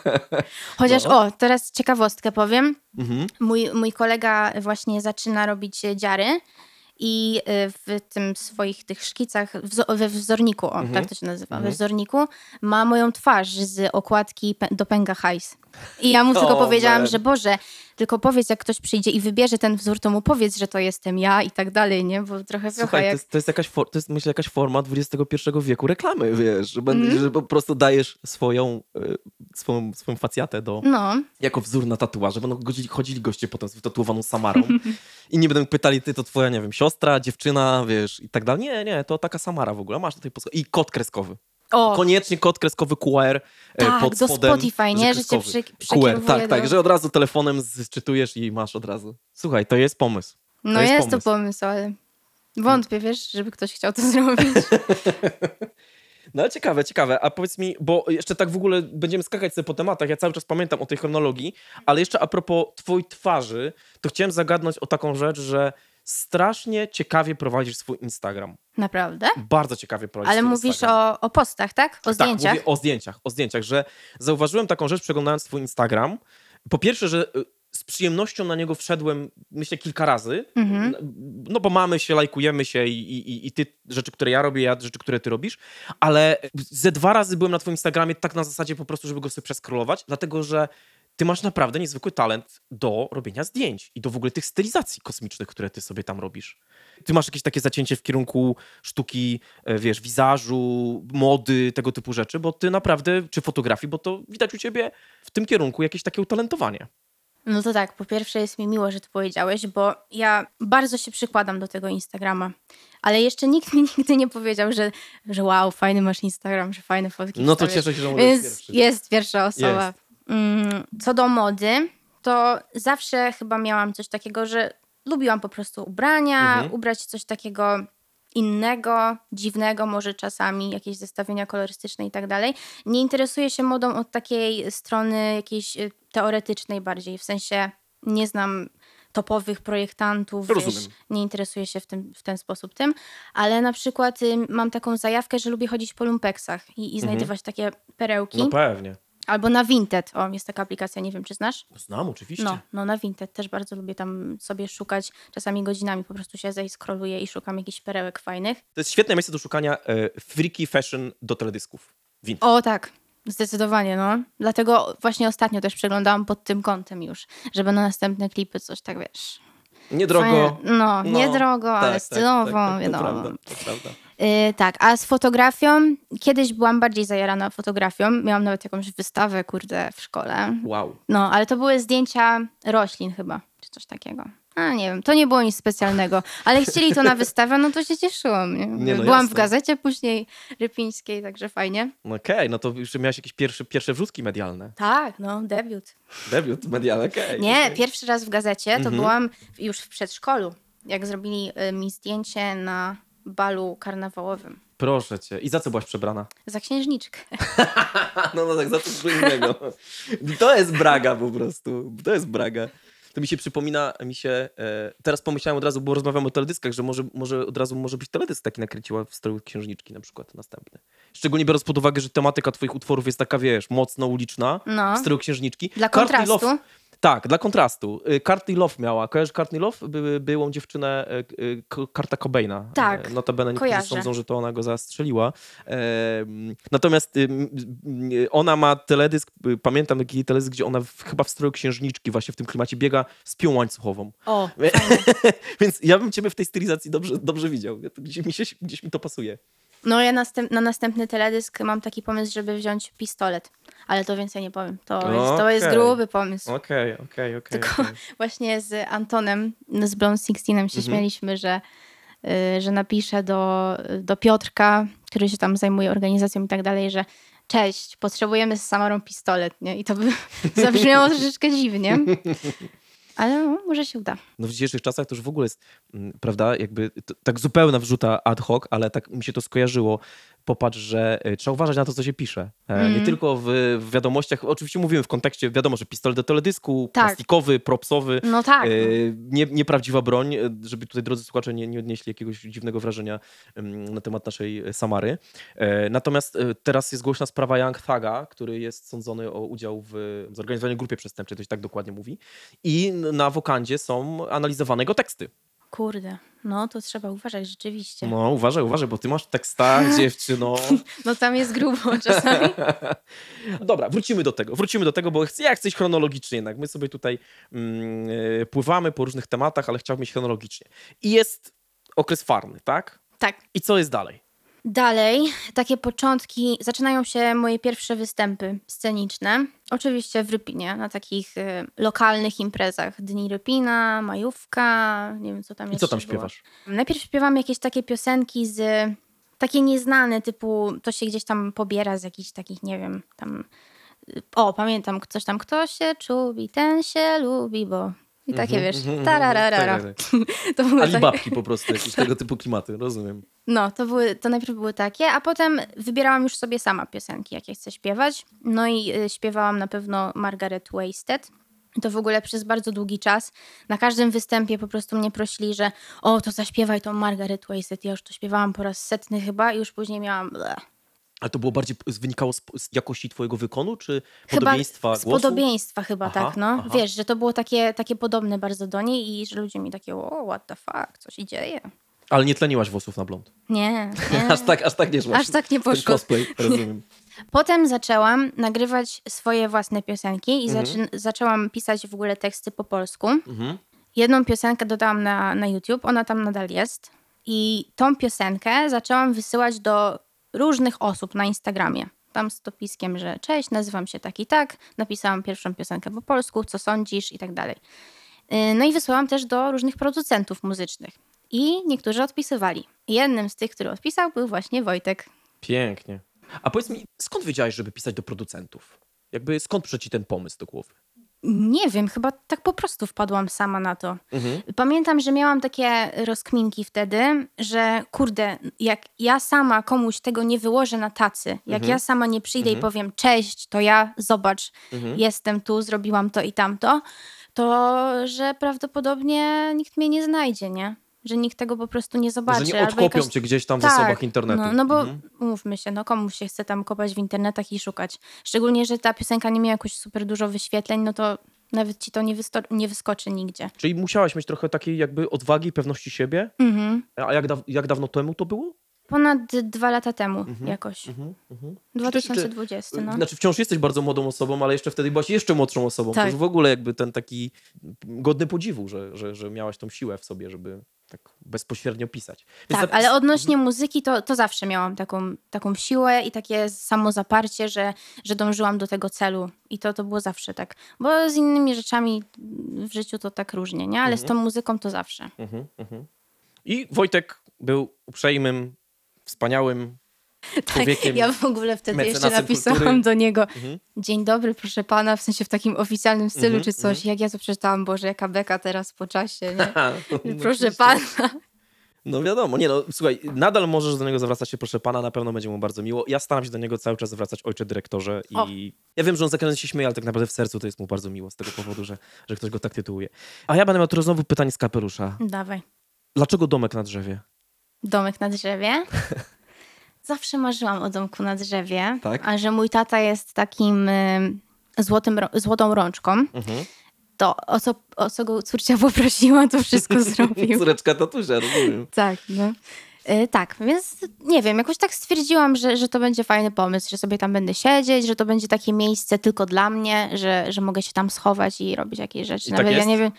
S2: Chociaż,
S1: No.
S2: o, teraz ciekawostkę powiem.
S1: Mhm.
S2: Mój, mój kolega właśnie zaczyna robić e, dziary i e, w tym swoich tych szkicach, we wzorniku, o,
S1: Mhm.
S2: tak to się nazywa, we
S1: Mhm.
S2: wzorniku ma moją twarz z okładki do Pęga Hajs. I ja mu tylko powiedziałam,
S1: man.
S2: że Boże, tylko powiedz, jak ktoś przyjdzie i wybierze ten wzór, to mu powiedz, że to jestem ja i tak dalej, nie? Bo trochę
S1: Słuchaj,
S2: trochę
S1: to
S2: jak...
S1: jest, to jest jakaś, for, to jest myślę jakaś forma XXI wieku reklamy, wiesz, że,
S2: Mhm.
S1: że po prostu dajesz swoją, y, swoją, swoją facjatę do,
S2: No,
S1: jako wzór na tatuaże. Będą chodzili, chodzili goście potem z wytatuowaną Samarą i nie będą pytali, ty to twoja, nie wiem, siostra, dziewczyna, wiesz, i tak dalej. Nie, nie, to taka Samara w ogóle, masz tutaj I kod kreskowy.
S2: O,
S1: Koniecznie kod kreskowy QR e,
S2: tak,
S1: pod
S2: do
S1: spodem.
S2: Spotify, nie? Że cię przy,
S1: QR,
S2: przekierowuje
S1: tak,
S2: do...
S1: tak, że od razu telefonem zczytujesz i masz od razu. Słuchaj, to jest pomysł.
S2: No
S1: to jest
S2: jest,
S1: pomysł.
S2: to pomysł, ale wątpię, wiesz, żeby ktoś chciał to zrobić.
S1: No ciekawe, ciekawe. A powiedz mi, bo jeszcze tak w ogóle będziemy skakać sobie po tematach, ja cały czas pamiętam o tej chronologii, ale jeszcze a propos twojej twarzy, to chciałem zagadnąć o taką rzecz, że strasznie ciekawie prowadzisz swój Instagram.
S2: Naprawdę?
S1: Bardzo ciekawie prowadzisz
S2: Ale mówisz
S1: Instagram.
S2: o, o postach, tak? O zdjęciach?
S1: Tak, mówię o zdjęciach, o zdjęciach, że zauważyłem taką rzecz przeglądając swój Instagram. Po pierwsze, że y, z przyjemnością na niego wszedłem, myślę, kilka razy.
S2: Mhm.
S1: No bo mamy się, lajkujemy się i, i, i ty rzeczy, które ja robię, ja rzeczy, które ty robisz, ale ze dwa razy byłem na twoim Instagramie tak na zasadzie po prostu, żeby go sobie przeskrolować, dlatego że ty masz naprawdę niezwykły talent do robienia zdjęć i do w ogóle tych stylizacji kosmicznych, które ty sobie tam robisz. Ty masz jakieś takie zacięcie w kierunku sztuki, e, wiesz, wizażu, mody, tego typu rzeczy, bo ty naprawdę, czy fotografii, bo to widać u ciebie w tym kierunku jakieś takie utalentowanie.
S2: No to tak, po pierwsze jest mi miło, że to powiedziałeś, bo ja bardzo się przykładam do tego Instagrama, ale jeszcze nikt mi nigdy nie powiedział, że, że wow, fajny masz Instagram, że fajne fotki
S1: No to
S2: wstawiasz.
S1: cieszę się, że
S2: Więc
S1: pierwszy.
S2: jest pierwsza osoba.
S1: Jest.
S2: Mm, Co do mody, to zawsze chyba miałam coś takiego, że lubiłam po prostu ubrania,
S1: Mhm.
S2: ubrać coś takiego innego, dziwnego może czasami, jakieś zestawienia kolorystyczne i tak dalej. Nie interesuję się modą od takiej strony jakiejś y, teoretycznej bardziej, w sensie nie znam topowych projektantów, wiesz, nie interesuję się w, tym, w ten sposób tym, ale na przykład y, mam taką zajawkę, że lubię chodzić po lumpeksach i, i znajdować takie perełki.
S1: Mhm. No pewnie.
S2: Albo na Vinted. O, jest taka aplikacja, nie wiem, czy znasz?
S1: Znam, oczywiście.
S2: No, no na Vinted też bardzo lubię tam sobie szukać. Czasami godzinami po prostu siedzę i scrolluję i szukam jakichś perełek fajnych.
S1: To jest świetne miejsce do szukania e, freaky fashion do teledysków. Win.
S2: O tak, zdecydowanie, no. Dlatego właśnie ostatnio też przeglądałam pod tym kątem już, żeby na następne klipy coś tak, wiesz...
S1: Niedrogo.
S2: Fajne, no, niedrogo, ale stylowo,
S1: tak,
S2: wiadomo.
S1: To prawda, to prawda.
S2: Yy, tak, a z fotografią, kiedyś byłam bardziej zajarana fotografią. Miałam nawet jakąś wystawę, kurde, w szkole.
S1: Wow.
S2: No, ale to były zdjęcia roślin chyba, czy coś takiego. A nie wiem, to nie było nic specjalnego, ale chcieli to na wystawę, no to się cieszyłam. Nie?
S1: Nie, no
S2: Byłam
S1: jasne.
S2: w gazecie później rypińskiej, także fajnie.
S1: No Okej, no to już miałeś jakieś pierwsze, pierwsze wrzutki medialne.
S2: Tak, no, debiut.
S1: Debiut medialny, okej.
S2: Nie,
S1: okej.
S2: pierwszy raz w gazecie to
S1: Mhm.
S2: byłam już w przedszkolu, jak zrobili y, mi zdjęcie na balu karnawałowym.
S1: Proszę cię. I za co byłaś przebrana?
S2: Za księżniczkę.
S1: no, no tak, za coś innego. To jest braga po prostu. To jest braga. to mi się przypomina, mi się, e, teraz pomyślałem od razu, bo rozmawiamy o teledyskach, że może, może od razu może być teledysk taki nakręciła w stroju księżniczki na przykład następny. Szczególnie biorąc pod uwagę, że tematyka twoich utworów jest taka, wiesz, mocno uliczna
S2: No.
S1: w stylu księżniczki.
S2: Dla kontrastu.
S1: Love, tak, dla kontrastu. Y, Courtney Love miała, kojarzysz Courtney Love? By, byłą dziewczynę y, y, Karta Cobaina.
S2: Tak,
S1: Notabene niektórzy
S2: kojarzę.
S1: sądzą, że to ona go zastrzeliła. Natomiast ona ma teledysk, pamiętam taki teledysk, gdzie ona w, chyba w stroju księżniczki właśnie w tym klimacie biega z piłą łańcuchową.
S2: O,
S1: Więc ja bym ciebie w tej stylizacji dobrze, dobrze widział. Gdzieś mi, się, gdzieś mi to pasuje.
S2: No ja następ, na następny teledysk mam taki pomysł, żeby wziąć pistolet. Ale to więcej nie powiem. To, jest, to jest
S1: Okej.
S2: gruby pomysł.
S1: Okej, okej, okej.
S2: Tylko
S1: okej.
S2: właśnie z Antonem, z Blond Sixteenem się
S1: Mhm.
S2: śmialiśmy, że, y, że napiszę do, do Piotrka, który się tam zajmuje organizacją i tak dalej, że cześć, potrzebujemy z Samarą pistolet, nie? I to by zabrzmiało troszeczkę dziwnie. Ale może się uda.
S1: No w dzisiejszych czasach to już w ogóle jest, mm, prawda, jakby tak zupełna wrzuta ad hoc, ale tak mi się to skojarzyło. Popatrz, że e, trzeba uważać na to, co się pisze.
S2: Mm.
S1: Nie tylko w, w wiadomościach, oczywiście mówimy w kontekście, wiadomo, że pistolet do teledysku,
S2: Tak.
S1: plastikowy, propsowy,
S2: No tak.
S1: e, nie, nieprawdziwa broń, żeby tutaj drodzy słuchacze nie, nie odnieśli jakiegoś dziwnego wrażenia na temat naszej Samary. Natomiast teraz jest głośna sprawa Young Thaga, który jest sądzony o udział w zorganizowanej grupie przestępczej, to się tak dokładnie mówi. I na wokandzie są analizowane jego teksty.
S2: Kurde, no to trzeba uważać rzeczywiście. No,
S1: No uważaj, uważaj, bo ty masz tekstach, dziewczyno.
S2: tam jest grubo czasami.
S1: Dobra, wrócimy do tego. Wrócimy do tego, bo chcę, ja chcę iść chronologicznie jednak. My sobie tutaj mm, e, pływamy po różnych tematach, ale chciałbym iść chronologicznie. I jest okres farny, tak?
S2: Tak.
S1: I co jest dalej?
S2: Dalej, takie początki, zaczynają się moje pierwsze występy sceniczne. Oczywiście w Rypinie, na takich y, lokalnych imprezach. Dni Rypina, Majówka, nie wiem co tam
S1: I
S2: jeszcze
S1: co tam
S2: było.
S1: śpiewasz?
S2: Najpierw śpiewam jakieś takie piosenki z takie nieznane, typu to się gdzieś tam pobiera z jakichś takich, nie wiem, tam. y, O, pamiętam coś tam, kto się czubi, ten się lubi, bo. I takie wiesz,
S1: mhm,
S2: tararara.
S1: tak, tak.
S2: Były takie-
S1: Alibabki po prostu, jakieś tego typu klimaty, rozumiem.
S2: No, to, były, to najpierw były takie, a potem wybierałam już sobie sama piosenki, jakie chcę śpiewać. No i y, śpiewałam na pewno Margaret Wasted. To w ogóle przez bardzo długi czas. Na każdym występie po prostu mnie prosili, że o, to zaśpiewaj tą Margaret Wasted. Ja już to śpiewałam po raz setny chyba i już później miałam... Bleh.
S1: Ale to było bardziej, wynikało z, z jakości twojego wykonu, czy
S2: Chyba
S1: podobieństwa
S2: z
S1: głosu?
S2: podobieństwa chyba
S1: Aha,
S2: tak, no.
S1: aha.
S2: Wiesz, że to było takie, takie podobne bardzo do niej i że ludzie mi takie, o, what the fuck, co się dzieje?
S1: Ale nie tleniłaś włosów na blond.
S2: Nie, nie.
S1: Aż tak, aż tak nie szłaś.
S2: Aż tak nie
S1: Ten
S2: poszło.
S1: cosplay, rozumiem.
S2: Potem zaczęłam nagrywać swoje własne piosenki i
S1: Mhm.
S2: zaczyn- zaczęłam pisać w ogóle teksty po polsku.
S1: Mhm.
S2: Jedną piosenkę dodałam na, na YouTube, ona tam nadal jest. I tą piosenkę zaczęłam wysyłać do różnych osób na Instagramie. Tam z dopiskiem, że cześć, nazywam się tak i tak, napisałam pierwszą piosenkę po polsku, co sądzisz i tak dalej. Yy, No i wysłałam też do różnych producentów muzycznych. I niektórzy odpisywali. Jednym z tych, który odpisał, był właśnie Wojtek.
S1: Pięknie. A powiedz mi, skąd wiedziałeś, żeby pisać do producentów? Jakby skąd przyszedł ci ten pomysł do głowy?
S2: Nie wiem, chyba tak po prostu wpadłam sama na to.
S1: Mhm.
S2: Pamiętam, że miałam takie rozkminki wtedy, że kurde, jak ja sama komuś tego nie wyłożę na tacy, jak
S1: Mhm.
S2: ja sama nie przyjdę i powiem cześć, to ja, zobacz,
S1: Mhm.
S2: jestem tu, zrobiłam to i tamto, to że prawdopodobnie nikt mnie nie znajdzie, nie? Że nikt tego po prostu nie zobaczy.
S1: Że nie
S2: albo
S1: odkopią
S2: jakaś-
S1: cię gdzieś tam w
S2: Tak,
S1: zasobach internetu.
S2: No, no bo
S1: Mhm.
S2: umówmy się, no komuś się chce tam kopać w internetach i szukać. Szczególnie, że ta piosenka nie miała jakoś super dużo wyświetleń, no to nawet ci to nie, nie wyskoczy nigdzie.
S1: Czyli musiałaś mieć trochę takiej jakby odwagi, pewności siebie.
S2: Mhm.
S1: A jak, daw- jak dawno temu to było?
S2: Ponad dwa lata temu
S1: Mhm.
S2: jakoś.
S1: Mhm. Mhm.
S2: 2020, no.
S1: Znaczy wciąż jesteś bardzo młodą osobą, ale jeszcze wtedy byłaś jeszcze młodszą osobą. To
S2: Tak.
S1: już w ogóle jakby ten taki godny podziwu, że, że, że miałaś tą siłę w sobie, żeby bezpośrednio pisać. Więc
S2: Tak,
S1: ta-
S2: ale odnośnie muzyki to, to zawsze miałam taką, taką siłę i takie samozaparcie, że, że dążyłam do tego celu. I to, to było zawsze tak. Bo z innymi rzeczami w życiu to tak różnie, nie? Ale z tą muzyką to zawsze.
S1: Mhm, mhm. I Wojtek był uprzejmym, wspaniałym człowiekiem.
S2: Tak, Ja w ogóle wtedy jeszcze napisałam
S1: kultury.
S2: do niego
S1: Mhm.
S2: Dzień dobry, proszę pana, w sensie w takim oficjalnym stylu
S1: Mhm,
S2: czy coś. Jak ja to przeczytałam, Boże, jaka beka teraz po czasie, nie?
S1: Ha, no
S2: Proszę
S1: oczywiście.
S2: pana.
S1: No wiadomo, nie no, słuchaj, nadal możesz do niego zwracać się, proszę pana, na pewno będzie mu bardzo miło. Ja staram się do niego cały czas zwracać ojcze dyrektorze i
S2: O.
S1: ja wiem, że on za każdym się śmieje, ale tak naprawdę w sercu to jest mu bardzo miło z tego powodu, że, że ktoś go tak tytułuje. A ja będę miał teraz znowu pytanie z kapelusza.
S2: Dawaj.
S1: Dlaczego domek na drzewie?
S2: Domek na drzewie. Zawsze marzyłam o domku na drzewie,
S1: Tak?
S2: a że mój tata jest takim y, złotym, złotą rączką,
S1: Mhm.
S2: to o co, o co go córcia poprosiła, to wszystko zrobił.
S1: Córeczka tatusia, rozumiem.
S2: Tak, no. Y, tak, więc nie wiem, jakoś tak stwierdziłam, że, że to będzie fajny pomysł, że sobie tam będę siedzieć, że to będzie takie miejsce tylko dla mnie, że, że mogę się tam schować i robić jakieś rzeczy.
S1: I tak
S2: Nawet ja
S1: jest?
S2: nie wiem.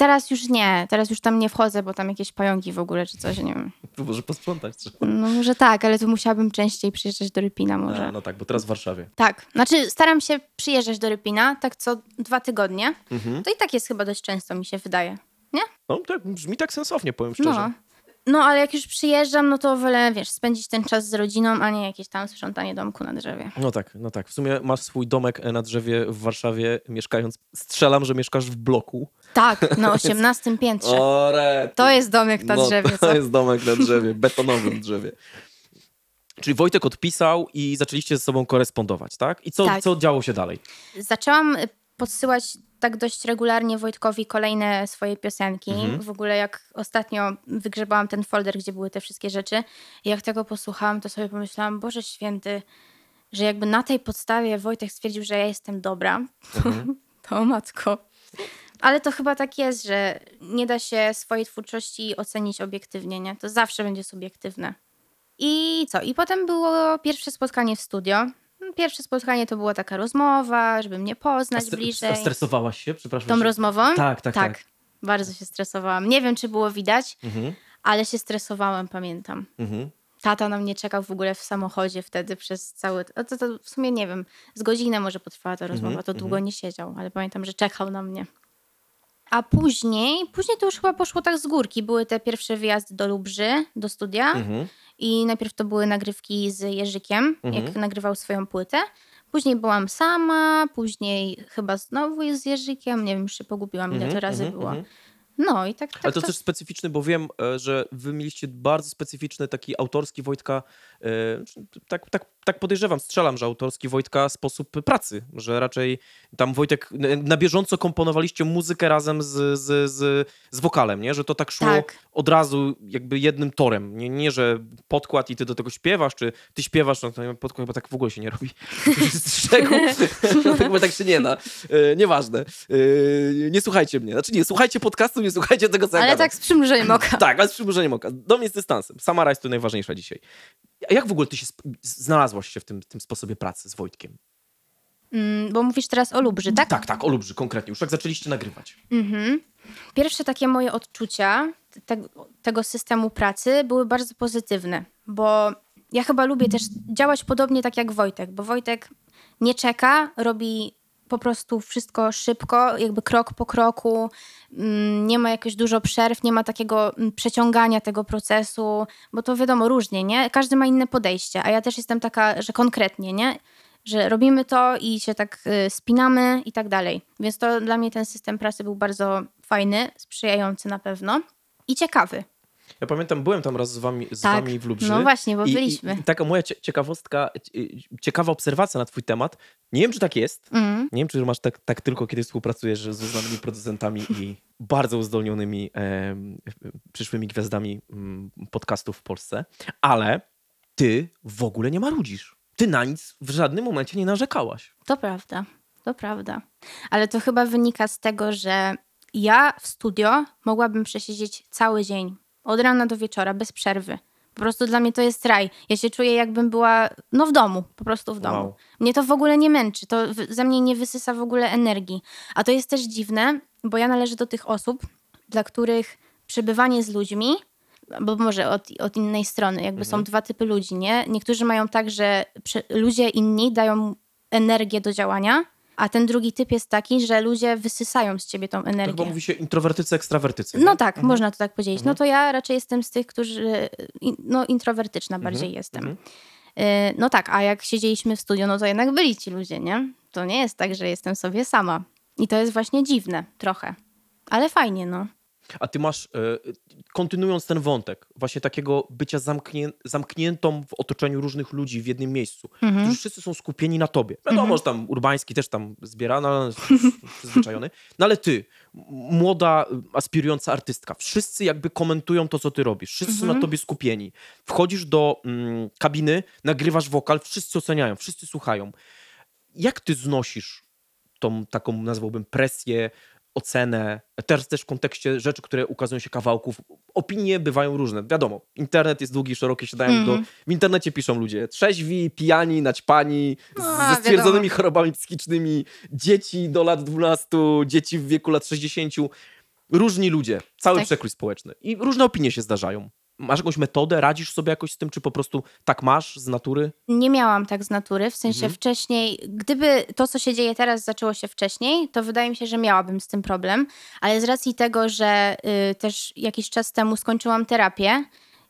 S2: Teraz już nie, teraz już tam nie wchodzę, bo tam jakieś pająki w ogóle czy coś, nie wiem.
S1: Tu może posprzątać trzeba.
S2: No może tak, ale to musiałabym częściej przyjeżdżać do Rypina może.
S1: A, no tak, bo teraz w Warszawie.
S2: Tak, znaczy staram się przyjeżdżać do Rypina tak co dwa tygodnie.
S1: Mhm.
S2: To i tak jest chyba dość często, mi się wydaje. Nie?
S1: No tak, brzmi tak sensownie, powiem szczerze.
S2: No. No, ale jak już przyjeżdżam, no to wolę, wiesz, spędzić ten czas z rodziną, a nie jakieś tam sprzątanie domku na drzewie.
S1: No tak, no tak. W sumie masz swój domek na drzewie w Warszawie, mieszkając. Strzelam, że mieszkasz w bloku.
S2: Tak, na 18 piętrze.
S1: O, rety.
S2: To jest domek na
S1: no,
S2: drzewie,
S1: To
S2: co?
S1: jest domek na drzewie, betonowym drzewie. Czyli Wojtek odpisał i zaczęliście ze sobą korespondować, tak? I co,
S2: Tak.
S1: co działo się dalej?
S2: Zaczęłam podsyłać tak dość regularnie Wojtkowi kolejne swoje piosenki.
S1: Mhm.
S2: W ogóle jak ostatnio wygrzebałam ten folder, gdzie były te wszystkie rzeczy i jak tego posłuchałam, to sobie pomyślałam, Boże Święty, że jakby na tej podstawie Wojtek stwierdził, że ja jestem dobra, to o matko. Ale to chyba tak jest, że nie da się swojej twórczości ocenić obiektywnie, nie? To zawsze będzie subiektywne. I co? I potem było pierwsze spotkanie w studio. Pierwsze spotkanie to była taka rozmowa, żeby mnie poznać
S1: stre-
S2: bliżej.
S1: a stresowałaś się? Przepraszam.
S2: Tą
S1: że-
S2: rozmową?
S1: Tak, tak, tak.
S2: Bardzo się stresowałam. Nie wiem, czy było widać,
S1: Mhm,
S2: ale się stresowałam, pamiętam.
S1: mhm.
S2: Tata na mnie czekał w ogóle w samochodzie wtedy przez cały... No to, to w sumie nie wiem, z godzinę może potrwała ta rozmowa,
S1: Mhm,
S2: to długo nie siedział, ale pamiętam, że czekał na mnie. A później, później to już chyba poszło tak z górki. Były te pierwsze wyjazdy do Lubrzy, do studia.
S1: Mhm.
S2: I najpierw to były nagrywki z Jerzykiem,
S1: Mhm.
S2: jak nagrywał swoją płytę. Później byłam sama, później chyba znowu jest z Jerzykiem. Nie wiem, już się pogubiłam, ile
S1: Mhm,
S2: to razy
S1: mhm,
S2: było.
S1: mhm.
S2: No i tak, tak
S1: Ale to też specyficzny, bo wiem, e, że wy mieliście bardzo specyficzny taki autorski Wojtka, tak, tak, tak podejrzewam, strzelam, że autorski Wojtka sposób pracy, że raczej tam Wojtek, na bieżąco komponowaliście muzykę razem z, z, z, z wokalem, nie? Że to tak szło
S2: Tak.
S1: od razu jakby jednym torem. Nie, nie, że podkład i ty do tego śpiewasz, czy ty śpiewasz, no to podkład chyba tak w ogóle się nie robi. Z czego? No, tak, chyba tak się nie da. E, nieważne. E, nie słuchajcie mnie. Znaczy nie, słuchajcie podcastu, nie słuchajcie tego, co ja
S2: Ale tak z przymrużeniem oka.
S1: Tak, ale z przymrużeniem oka. Dom jest dystansem. Sama jest to najważniejsza dzisiaj. A jak w ogóle ty się znalazłaś się w tym, tym sposobie pracy z Wojtkiem?
S2: Mm, bo mówisz teraz o Lubrzy, tak?
S1: Tak, tak, o Lubrzy konkretnie. Już jak zaczęliście nagrywać.
S2: Mhm. Pierwsze takie moje odczucia te, tego systemu pracy były bardzo pozytywne, bo ja chyba lubię też działać podobnie tak jak Wojtek, bo Wojtek nie czeka, robi po prostu wszystko szybko, jakby krok po kroku, mm, nie ma jakoś dużo przerw, nie ma takiego mm, przeciągania tego procesu, bo to wiadomo różnie, nie? Każdy ma inne podejście, a ja też jestem taka, że konkretnie, nie? Że robimy to i się tak y, spinamy i tak dalej. Więc to dla mnie ten system pracy był bardzo fajny, sprzyjający na pewno i ciekawy.
S1: Ja pamiętam, byłem tam raz z wami, z
S2: Tak.
S1: wami w Lubrzy.
S2: No właśnie, bo
S1: I,
S2: byliśmy.
S1: I, I taka moja cie- ciekawostka, cie- ciekawa obserwacja na twój temat. Nie wiem, czy tak jest.
S2: Mm.
S1: Nie wiem, czy masz tak, tak tylko, kiedy współpracujesz z znanymi producentami i bardzo uzdolnionymi em, przyszłymi gwiazdami mm, podcastów w Polsce, ale ty w ogóle nie marudzisz. Ty na nic w żadnym momencie nie narzekałaś.
S2: To prawda, to prawda. Ale to chyba wynika z tego, że ja w studio mogłabym przesiedzieć cały dzień, od rana do wieczora, bez przerwy. Po prostu dla mnie to jest raj. Ja się czuję, jakbym była no w domu, po prostu w domu.
S1: Wow.
S2: Mnie to w ogóle nie męczy, to ze mnie nie wysysa w ogóle energii. A to jest też dziwne, bo ja należę do tych osób, dla których przebywanie z ludźmi, bo może od, od innej strony, jakby są dwa typy ludzi, nie? Niektórzy mają tak, że ludzie inni dają energię do działania, a ten drugi typ jest taki, że ludzie wysysają z ciebie tą
S1: To chyba
S2: energię.
S1: mówi się introwertycy, ekstrawertycy.
S2: No
S1: nie?
S2: tak, można to tak powiedzieć. No to ja raczej jestem z tych, którzy, in- no introwertyczna bardziej jestem.
S1: mhm.
S2: Y, No tak, a jak siedzieliśmy w studio, no to jednak byli ci ludzie, nie? To nie jest tak, że jestem sobie sama. I to jest właśnie dziwne, trochę. Ale fajnie, no.
S1: A ty masz, e, kontynuując ten wątek, właśnie takiego bycia zamknię, zamkniętą w otoczeniu różnych ludzi w jednym miejscu,
S2: Mhm.
S1: którzy wszyscy są skupieni na tobie. Wiadomo, że tam Urbański też tam zbiera, no, przyzwyczajony. No ale ty, młoda, aspirująca artystka, wszyscy jakby komentują to, co ty robisz. Wszyscy są na tobie skupieni. Wchodzisz do mm, kabiny, nagrywasz wokal, wszyscy oceniają, wszyscy słuchają. Jak ty znosisz tą taką, nazwałbym, presję, ocenę, teraz też w kontekście rzeczy, które ukazują się kawałków. Opinie bywają różne. Wiadomo, internet jest długi, szeroki, siadają do...
S2: Mhm.
S1: W internecie piszą ludzie trzeźwi, pijani, naćpani,
S2: No,
S1: ze
S2: wiadomo.
S1: stwierdzonymi chorobami psychicznymi, dzieci do lat 12, dzieci w wieku lat 60. Różni ludzie, cały
S2: Tak.
S1: przekrój społeczny. I różne opinie się zdarzają. Masz jakąś metodę, radzisz sobie jakoś z tym, czy po prostu tak masz z natury?
S2: Nie miałam tak z natury, w sensie
S1: Mhm.
S2: wcześniej, gdyby to, co się dzieje teraz, zaczęło się wcześniej, to wydaje mi się, że miałabym z tym problem, ale z racji tego, że y, też jakiś czas temu skończyłam terapię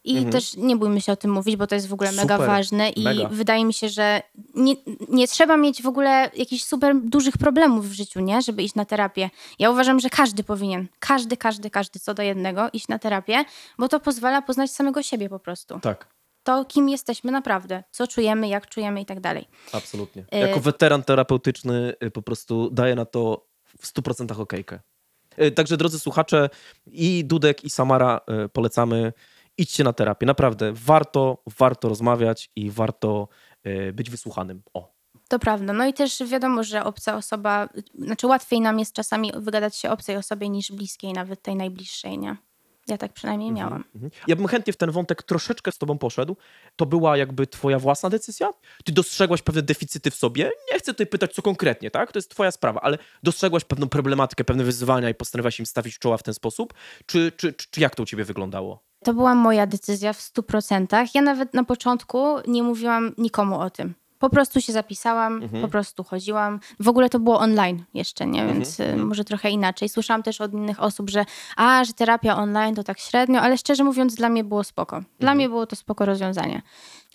S2: i
S1: Mhm.
S2: też nie bójmy się o tym mówić, bo to jest w ogóle mega
S1: Super,
S2: ważne i
S1: mega.
S2: wydaje mi się, że nie, nie trzeba mieć w ogóle jakichś super dużych problemów w życiu, nie, żeby iść na terapię. Ja uważam, że każdy powinien, każdy, każdy, każdy co do jednego iść na terapię, bo to pozwala poznać samego siebie po prostu.
S1: Tak,
S2: To, kim jesteśmy naprawdę, co czujemy, jak czujemy i tak dalej.
S1: absolutnie.
S2: Y-
S1: Jako weteran terapeutyczny y, po prostu daję na to w 100% okejkę. Y, Także drodzy słuchacze, i Dudek, i Samara y, polecamy. Idźcie na terapię. Naprawdę warto, warto rozmawiać i warto y, być wysłuchanym. O.
S2: To prawda. No i też wiadomo, że obca osoba, znaczy łatwiej nam jest czasami wygadać się obcej osobie niż bliskiej, nawet tej najbliższej, nie? Ja tak przynajmniej miałam.
S1: Mhm. Ja bym chętnie w ten wątek troszeczkę z tobą poszedł. To była jakby twoja własna decyzja? Ty dostrzegłaś pewne deficyty w sobie? Nie chcę tutaj pytać, co konkretnie, tak? To jest twoja sprawa, ale dostrzegłaś pewną problematykę, pewne wyzwania i postanowiłaś im stawić czoła w ten sposób? Czy, czy, czy jak to u ciebie wyglądało?
S2: To była moja decyzja w 100%. Ja nawet na początku nie mówiłam nikomu o tym. Po prostu się zapisałam, po prostu chodziłam. W ogóle to było online jeszcze, nie? Więc y, może trochę inaczej. Słyszałam też od innych osób, że a, że terapia online to tak średnio, ale szczerze mówiąc dla mnie było spoko. Dla mnie było to spoko rozwiązanie.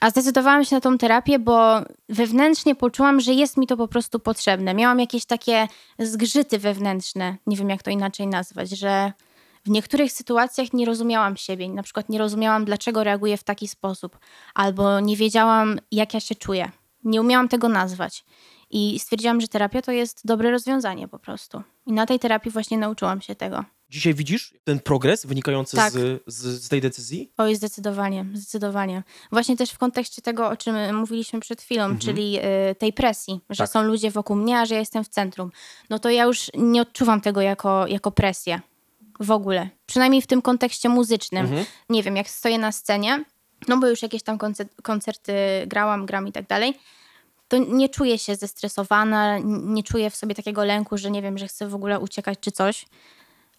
S2: A zdecydowałam się na tą terapię, bo wewnętrznie poczułam, że jest mi to po prostu potrzebne. Miałam jakieś takie zgrzyty wewnętrzne, nie wiem jak to inaczej nazwać, że w niektórych sytuacjach nie rozumiałam siebie. Na przykład nie rozumiałam, dlaczego reaguję w taki sposób, albo nie wiedziałam, jak ja się czuję. Nie umiałam tego nazwać. I stwierdziłam, że terapia to jest dobre rozwiązanie po prostu. I na tej terapii właśnie nauczyłam się tego.
S1: Dzisiaj widzisz ten progres wynikający
S2: Tak.
S1: z, z, z tej decyzji?
S2: Oj, zdecydowanie, zdecydowanie. Właśnie też w kontekście tego, o czym mówiliśmy przed chwilą, czyli y, tej presji, że
S1: Tak.
S2: są ludzie wokół mnie, a że ja jestem w centrum. No to ja już nie odczuwam tego jako, jako presję w ogóle. Przynajmniej w tym kontekście muzycznym. Nie wiem, jak stoję na scenie, no bo już jakieś tam koncer- koncerty grałam, gram i tak dalej, to nie czuję się zestresowana, nie czuję w sobie takiego lęku, że nie wiem, że chcę w ogóle uciekać czy coś.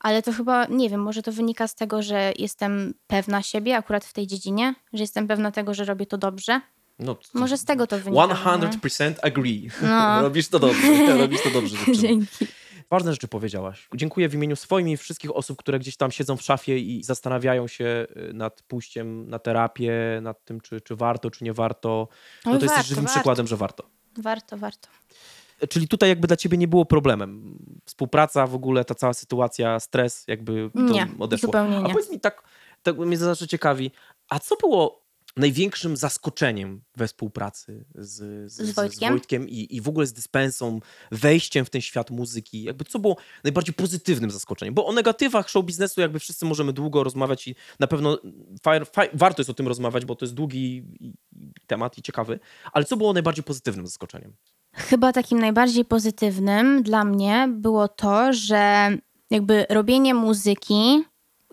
S2: Ale to chyba, nie wiem, może to wynika z tego, że jestem pewna siebie akurat w tej dziedzinie, że jestem pewna tego, że robię to dobrze.
S1: No, to-
S2: Może z tego to wynika. nie?
S1: 100% agree.
S2: No.
S1: Robisz to dobrze. Robisz to dobrze.
S2: Dzięki.
S1: Ważne rzeczy powiedziałaś. Dziękuję w imieniu swoim i wszystkich osób, które gdzieś tam siedzą w szafie i zastanawiają się y, nad pójściem na terapię, nad tym, czy, czy warto, czy nie warto. No
S2: Oj,
S1: to jesteś
S2: warto,
S1: żywym
S2: warto.
S1: przykładem, że warto.
S2: Warto, warto.
S1: Czyli tutaj jakby dla ciebie nie było problemem. Współpraca w ogóle, ta cała sytuacja, stres, jakby to
S2: Nie,
S1: odeszło.
S2: zupełnie
S1: A
S2: nie.
S1: powiedz mi tak, tak mnie zawsze ciekawi, a co było największym zaskoczeniem we współpracy z, z,
S2: Z Wojtkiem?
S1: Wojtkiem i, i w ogóle z dyspensą, wejściem w ten świat muzyki? Jakby co było najbardziej pozytywnym zaskoczeniem? Bo o negatywach show biznesu jakby wszyscy możemy długo rozmawiać i na pewno fa- fa- warto jest o tym rozmawiać, bo to jest długi temat i ciekawy. Ale co było najbardziej pozytywnym zaskoczeniem?
S2: Chyba takim najbardziej pozytywnym dla mnie było to, że jakby robienie muzyki,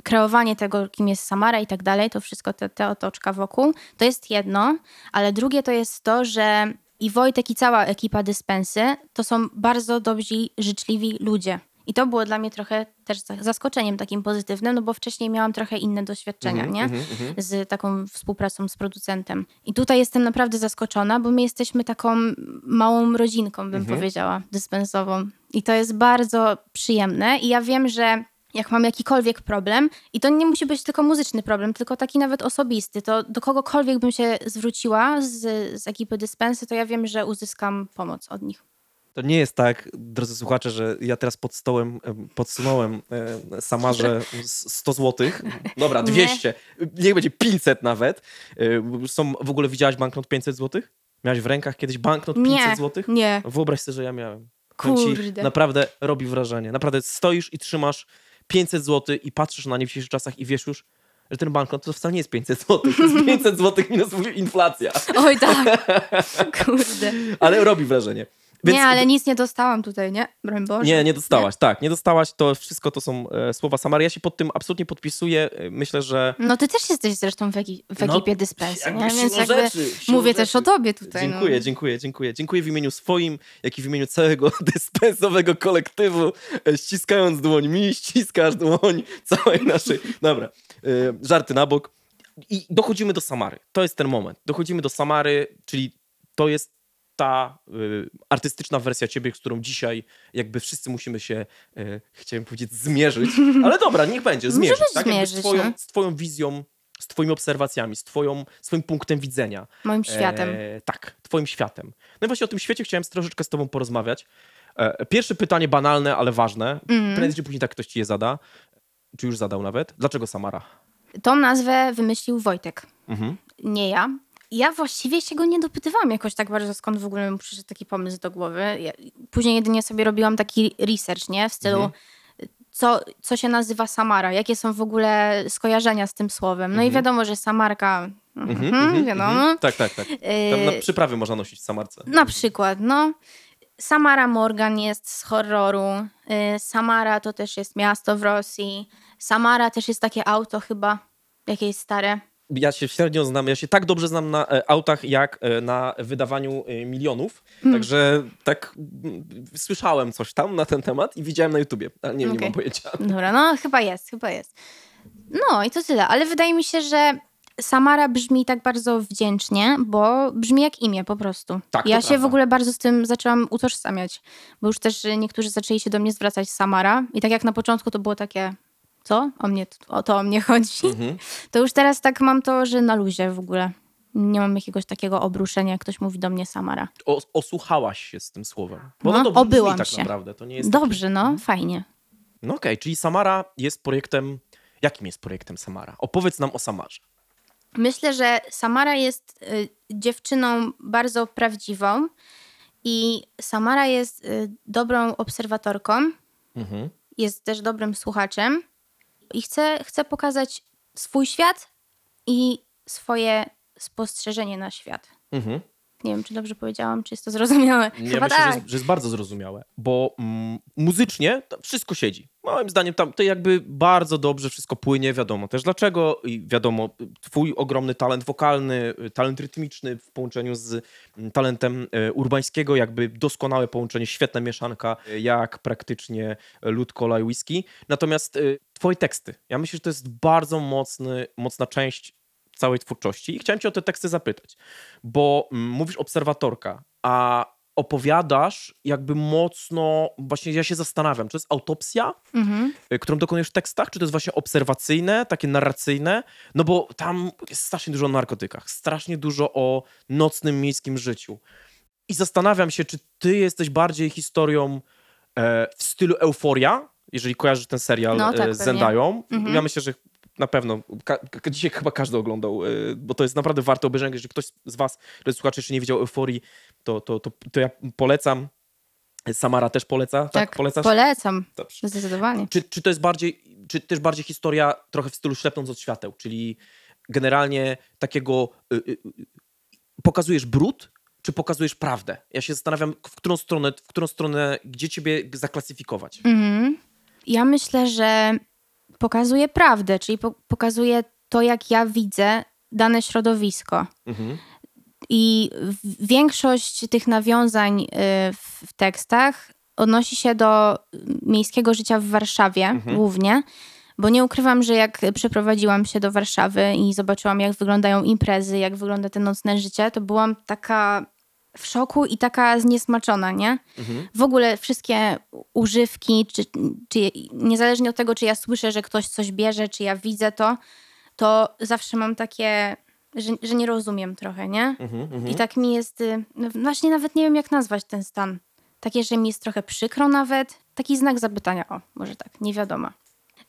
S2: kreowanie tego, kim jest Samara i tak dalej, to wszystko, te, te otoczka wokół, to jest jedno, ale drugie to jest to, że i Wojtek i cała ekipa Dyspensy to są bardzo dobrzy, życzliwi ludzie. I to było dla mnie trochę też za- zaskoczeniem takim pozytywnym, no bo wcześniej miałam trochę inne doświadczenia, nie? Z taką współpracą z producentem. I tutaj jestem naprawdę zaskoczona, bo my jesteśmy taką małą rodzinką, bym powiedziała, dyspensową. I to jest bardzo przyjemne. I ja wiem, że jak mam jakikolwiek problem, i to nie musi być tylko muzyczny problem, tylko taki nawet osobisty, to do kogokolwiek bym się zwróciła z, z ekipy dyspensy, to ja wiem, że uzyskam pomoc od nich.
S1: To nie jest tak, drodzy słuchacze, że ja teraz pod stołem em, podsunąłem e, Samarze s- 100 złotych. Dobra,
S2: Nie.
S1: 200. Niech będzie 500 nawet. E, Są, w ogóle widziałaś banknot 500 złotych? Miałaś w rękach kiedyś banknot 500
S2: Nie,
S1: złotych?
S2: nie.
S1: Wyobraź sobie, że ja miałem. Powiem ci,
S2: Kurde.
S1: Naprawdę robi wrażenie. Naprawdę stoisz i trzymasz 500 zł i patrzysz na nie w dzisiejszych czasach i wiesz już, że ten banknot to wcale nie jest 500 zł. To jest 500 zł minus inflacja.
S2: Oj tak. Kurde.
S1: Ale robi wrażenie. Więc
S2: Nie, ale nic nie dostałam tutaj, nie? Broń Boże.
S1: Nie, nie dostałaś, tak, nie dostałaś. To wszystko to są e, słowa Samary. Ja się pod tym absolutnie podpisuję. E, Myślę, że.
S2: No ty też jesteś zresztą w, eki- w
S1: No,
S2: ekipie
S1: jakby
S2: nie? Więc jakby
S1: rzeczy,
S2: mówię
S1: rzeczy.
S2: też o tobie tutaj.
S1: Dziękuję,
S2: no.
S1: dziękuję, dziękuję. Dziękuję w imieniu swoim, jak i w imieniu całego dyspensowego kolektywu. E, Ściskając dłoń mi, ściskasz dłoń całej naszej. Dobra, e, żarty na bok. I dochodzimy do Samary. To jest ten moment. Dochodzimy do Samary, czyli to jest ta y, artystyczna wersja ciebie, z którą dzisiaj jakby wszyscy musimy się, y, chciałem powiedzieć, zmierzyć. Ale dobra, niech będzie, zmierzyć. tak?
S2: Zmierzyć,
S1: z, twoją,
S2: no.
S1: z twoją wizją, z twoimi obserwacjami, z twoją, swoim punktem widzenia.
S2: Moim światem.
S1: E, tak, twoim światem. No i właśnie o tym świecie chciałem troszeczkę z tobą porozmawiać. E, pierwsze pytanie banalne, ale ważne.
S2: Mhm.
S1: Prędzej czy później tak ktoś ci je zada. Czy już zadał nawet? Dlaczego Samara?
S2: Tą nazwę wymyślił Wojtek,
S1: Mhm.
S2: nie ja. Ja właściwie się go nie dopytywałam jakoś tak bardzo, skąd w ogóle mu przyszedł taki pomysł do głowy. Ja, później jedynie sobie robiłam taki research, nie? W stylu,
S1: Mhm.
S2: co, co się nazywa Samara, jakie są w ogóle skojarzenia z tym słowem. No i wiadomo, że Samarka, mhm,
S1: Mhm,
S2: wiadomo.
S1: mhm. Tak, tak, tak. Tam na
S2: Yy,
S1: przyprawy można nosić w Samarce.
S2: Na przykład, no. Samara Morgan jest z horroru. y, Samara to też jest miasto w Rosji. Samara też jest takie auto chyba, jakieś stare.
S1: Ja się średnio znam, ja się tak dobrze znam na e, autach, jak e, na wydawaniu e, milionów.
S2: Hmm.
S1: Także tak mm, słyszałem coś tam na ten temat i widziałem na YouTubie, ale nie, nie
S2: Okej.
S1: mam pojęcia.
S2: Dobra, no chyba jest, chyba jest. No i to tyle, ale wydaje mi się, że Samara brzmi tak bardzo wdzięcznie, bo brzmi jak imię po prostu.
S1: Tak,
S2: ja się
S1: prawda.
S2: w ogóle bardzo z tym zaczęłam utożsamiać, bo już też niektórzy zaczęli się do mnie zwracać Samara i tak jak na początku to było takie, co? O mnie, o to o mnie chodzi.
S1: Mhm.
S2: To już teraz tak mam to, że na luzie w ogóle. Nie mam jakiegoś takiego obruszenia, jak ktoś mówi do mnie Samara.
S1: O, osłuchałaś się z tym słowem. Bo
S2: No,
S1: no,
S2: obyłam
S1: tak
S2: się.
S1: naprawdę. To nie jest
S2: Dobrze, no, fajnie.
S1: No okej, czyli Samara jest projektem... Jakim jest projektem Samara? Opowiedz nam o Samarze.
S2: Myślę, że Samara jest y, dziewczyną bardzo prawdziwą i Samara jest y, dobrą obserwatorką,
S1: Mhm.
S2: jest też dobrym słuchaczem i chce, chce pokazać swój świat i swoje spostrzeżenie na świat.
S1: Mhm.
S2: Nie wiem, czy dobrze powiedziałam, czy jest to zrozumiałe.
S1: Ja
S2: Chyba
S1: myślę,
S2: tak.
S1: że, jest, że jest bardzo zrozumiałe, bo mm, muzycznie wszystko siedzi. Moim zdaniem tam to jakby bardzo dobrze wszystko płynie, wiadomo też dlaczego i wiadomo, twój ogromny talent wokalny, y, talent rytmiczny w połączeniu z mm, talentem e, urbańskiego, jakby doskonałe połączenie, świetna mieszanka, e, jak praktycznie lód, cola i whisky. Natomiast y, twoje teksty, ja myślę, że to jest bardzo mocny, mocna część całej twórczości i chciałem cię o te teksty zapytać, bo mm, mówisz obserwatorka, a opowiadasz jakby mocno, właśnie ja się zastanawiam, czy to jest autopsja,
S2: Mhm.
S1: y, którą dokonujesz w tekstach, czy to jest właśnie obserwacyjne, takie narracyjne, no bo tam jest strasznie dużo o narkotykach, strasznie dużo o nocnym miejskim życiu. I zastanawiam się, czy ty jesteś bardziej historią e, w stylu Euforia, jeżeli kojarzysz ten serial
S2: No tak,
S1: e, z. Zendają.
S2: Mhm.
S1: Ja myślę, że na pewno, ka- dzisiaj chyba każdy oglądał, e, bo to jest naprawdę warte obejrzenia. Jeżeli ktoś z was, drodzy słuchacze, jeszcze nie widział Euforii, to, to, to, to ja polecam. Samara też poleca, tak?
S2: Tak,
S1: Polecasz?
S2: polecam.
S1: Dobrze.
S2: Zdecydowanie.
S1: Czy, czy to jest bardziej, czy też bardziej historia trochę w stylu ślepnąc od świateł, czyli generalnie takiego y, y, pokazujesz brud, czy pokazujesz prawdę? Ja się zastanawiam, w którą stronę, w którą stronę gdzie ciebie zaklasyfikować.
S2: Mhm. Ja myślę, że pokazuje prawdę, czyli po- pokazuje to, jak ja widzę dane środowisko.
S1: Mhm.
S2: I większość tych nawiązań y, w w tekstach odnosi się do miejskiego życia w Warszawie
S1: Mhm.
S2: głównie, bo nie ukrywam, że jak przeprowadziłam się do Warszawy i zobaczyłam, jak wyglądają imprezy, jak wygląda te nocne życie, to byłam taka w szoku i taka zniesmaczona, nie?
S1: Mhm.
S2: W ogóle wszystkie używki, czy, czy niezależnie od tego, czy ja słyszę, że ktoś coś bierze, czy ja widzę to, to zawsze mam takie, że, że nie rozumiem trochę, nie?
S1: Mhm. Mhm.
S2: I tak mi jest, y, no właśnie nawet nie wiem, jak nazwać ten stan. takie, że mi jest trochę przykro nawet. Taki znak zapytania, o, może tak, nie wiadomo.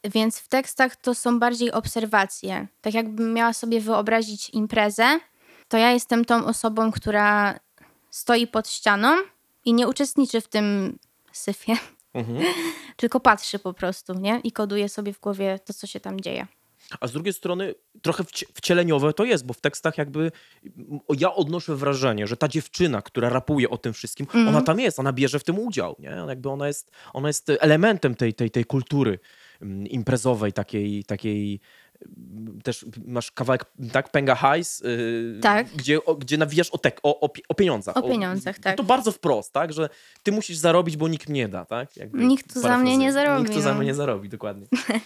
S2: Więc w tekstach to są bardziej obserwacje. Tak jakbym miała sobie wyobrazić imprezę, to ja jestem tą osobą, która stoi pod ścianą i nie uczestniczy w tym syfie,
S1: Mhm.
S2: tylko patrzy po prostu, nie? I koduje sobie w głowie to, co się tam dzieje.
S1: A z drugiej strony trochę wcie- wcieleniowe to jest, bo w tekstach jakby ja odnoszę wrażenie, że ta dziewczyna, która rapuje o tym wszystkim,
S2: Mhm.
S1: ona tam jest, ona bierze w tym udział, nie? Jakby ona jest, ona jest elementem tej, tej, tej kultury mm, imprezowej, takiej, takiej mm, też masz kawałek, tak, Penga Hajs, yy,
S2: Tak.
S1: gdzie, o, gdzie nawijasz o, tek, o, o, o pieniądzach.
S2: O pieniądzach, tak.
S1: To bardzo wprost, tak, że ty musisz zarobić, bo nikt nie da, tak? Jakby
S2: Nikt tu za mnie nie zarobi,
S1: Nikt tu za
S2: no.
S1: mnie nie zarobi, dokładnie.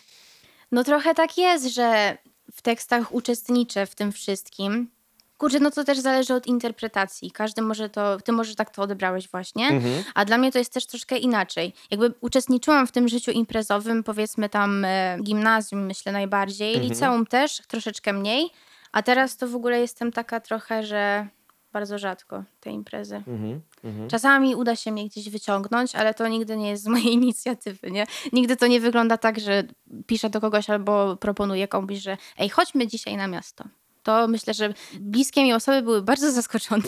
S2: No trochę tak jest, że w tekstach uczestniczę w tym wszystkim. Kurczę, no to też zależy od interpretacji. Każdy może to, ty może tak to odebrałeś właśnie,
S1: Mhm.
S2: a dla mnie to jest też troszkę inaczej. Jakby uczestniczyłam w tym życiu imprezowym, powiedzmy tam e, gimnazjum myślę najbardziej,
S1: Mhm.
S2: liceum też, troszeczkę mniej, a teraz to w ogóle jestem taka trochę, że bardzo rzadko te imprezy.
S1: Mhm. Mhm.
S2: Czasami uda się mnie gdzieś wyciągnąć, ale to nigdy nie jest z mojej inicjatywy, nie? Nigdy to nie wygląda tak, że piszę do kogoś albo proponuję komuś, że ej, chodźmy dzisiaj na miasto. To myślę, że bliskie mi osoby były bardzo zaskoczone.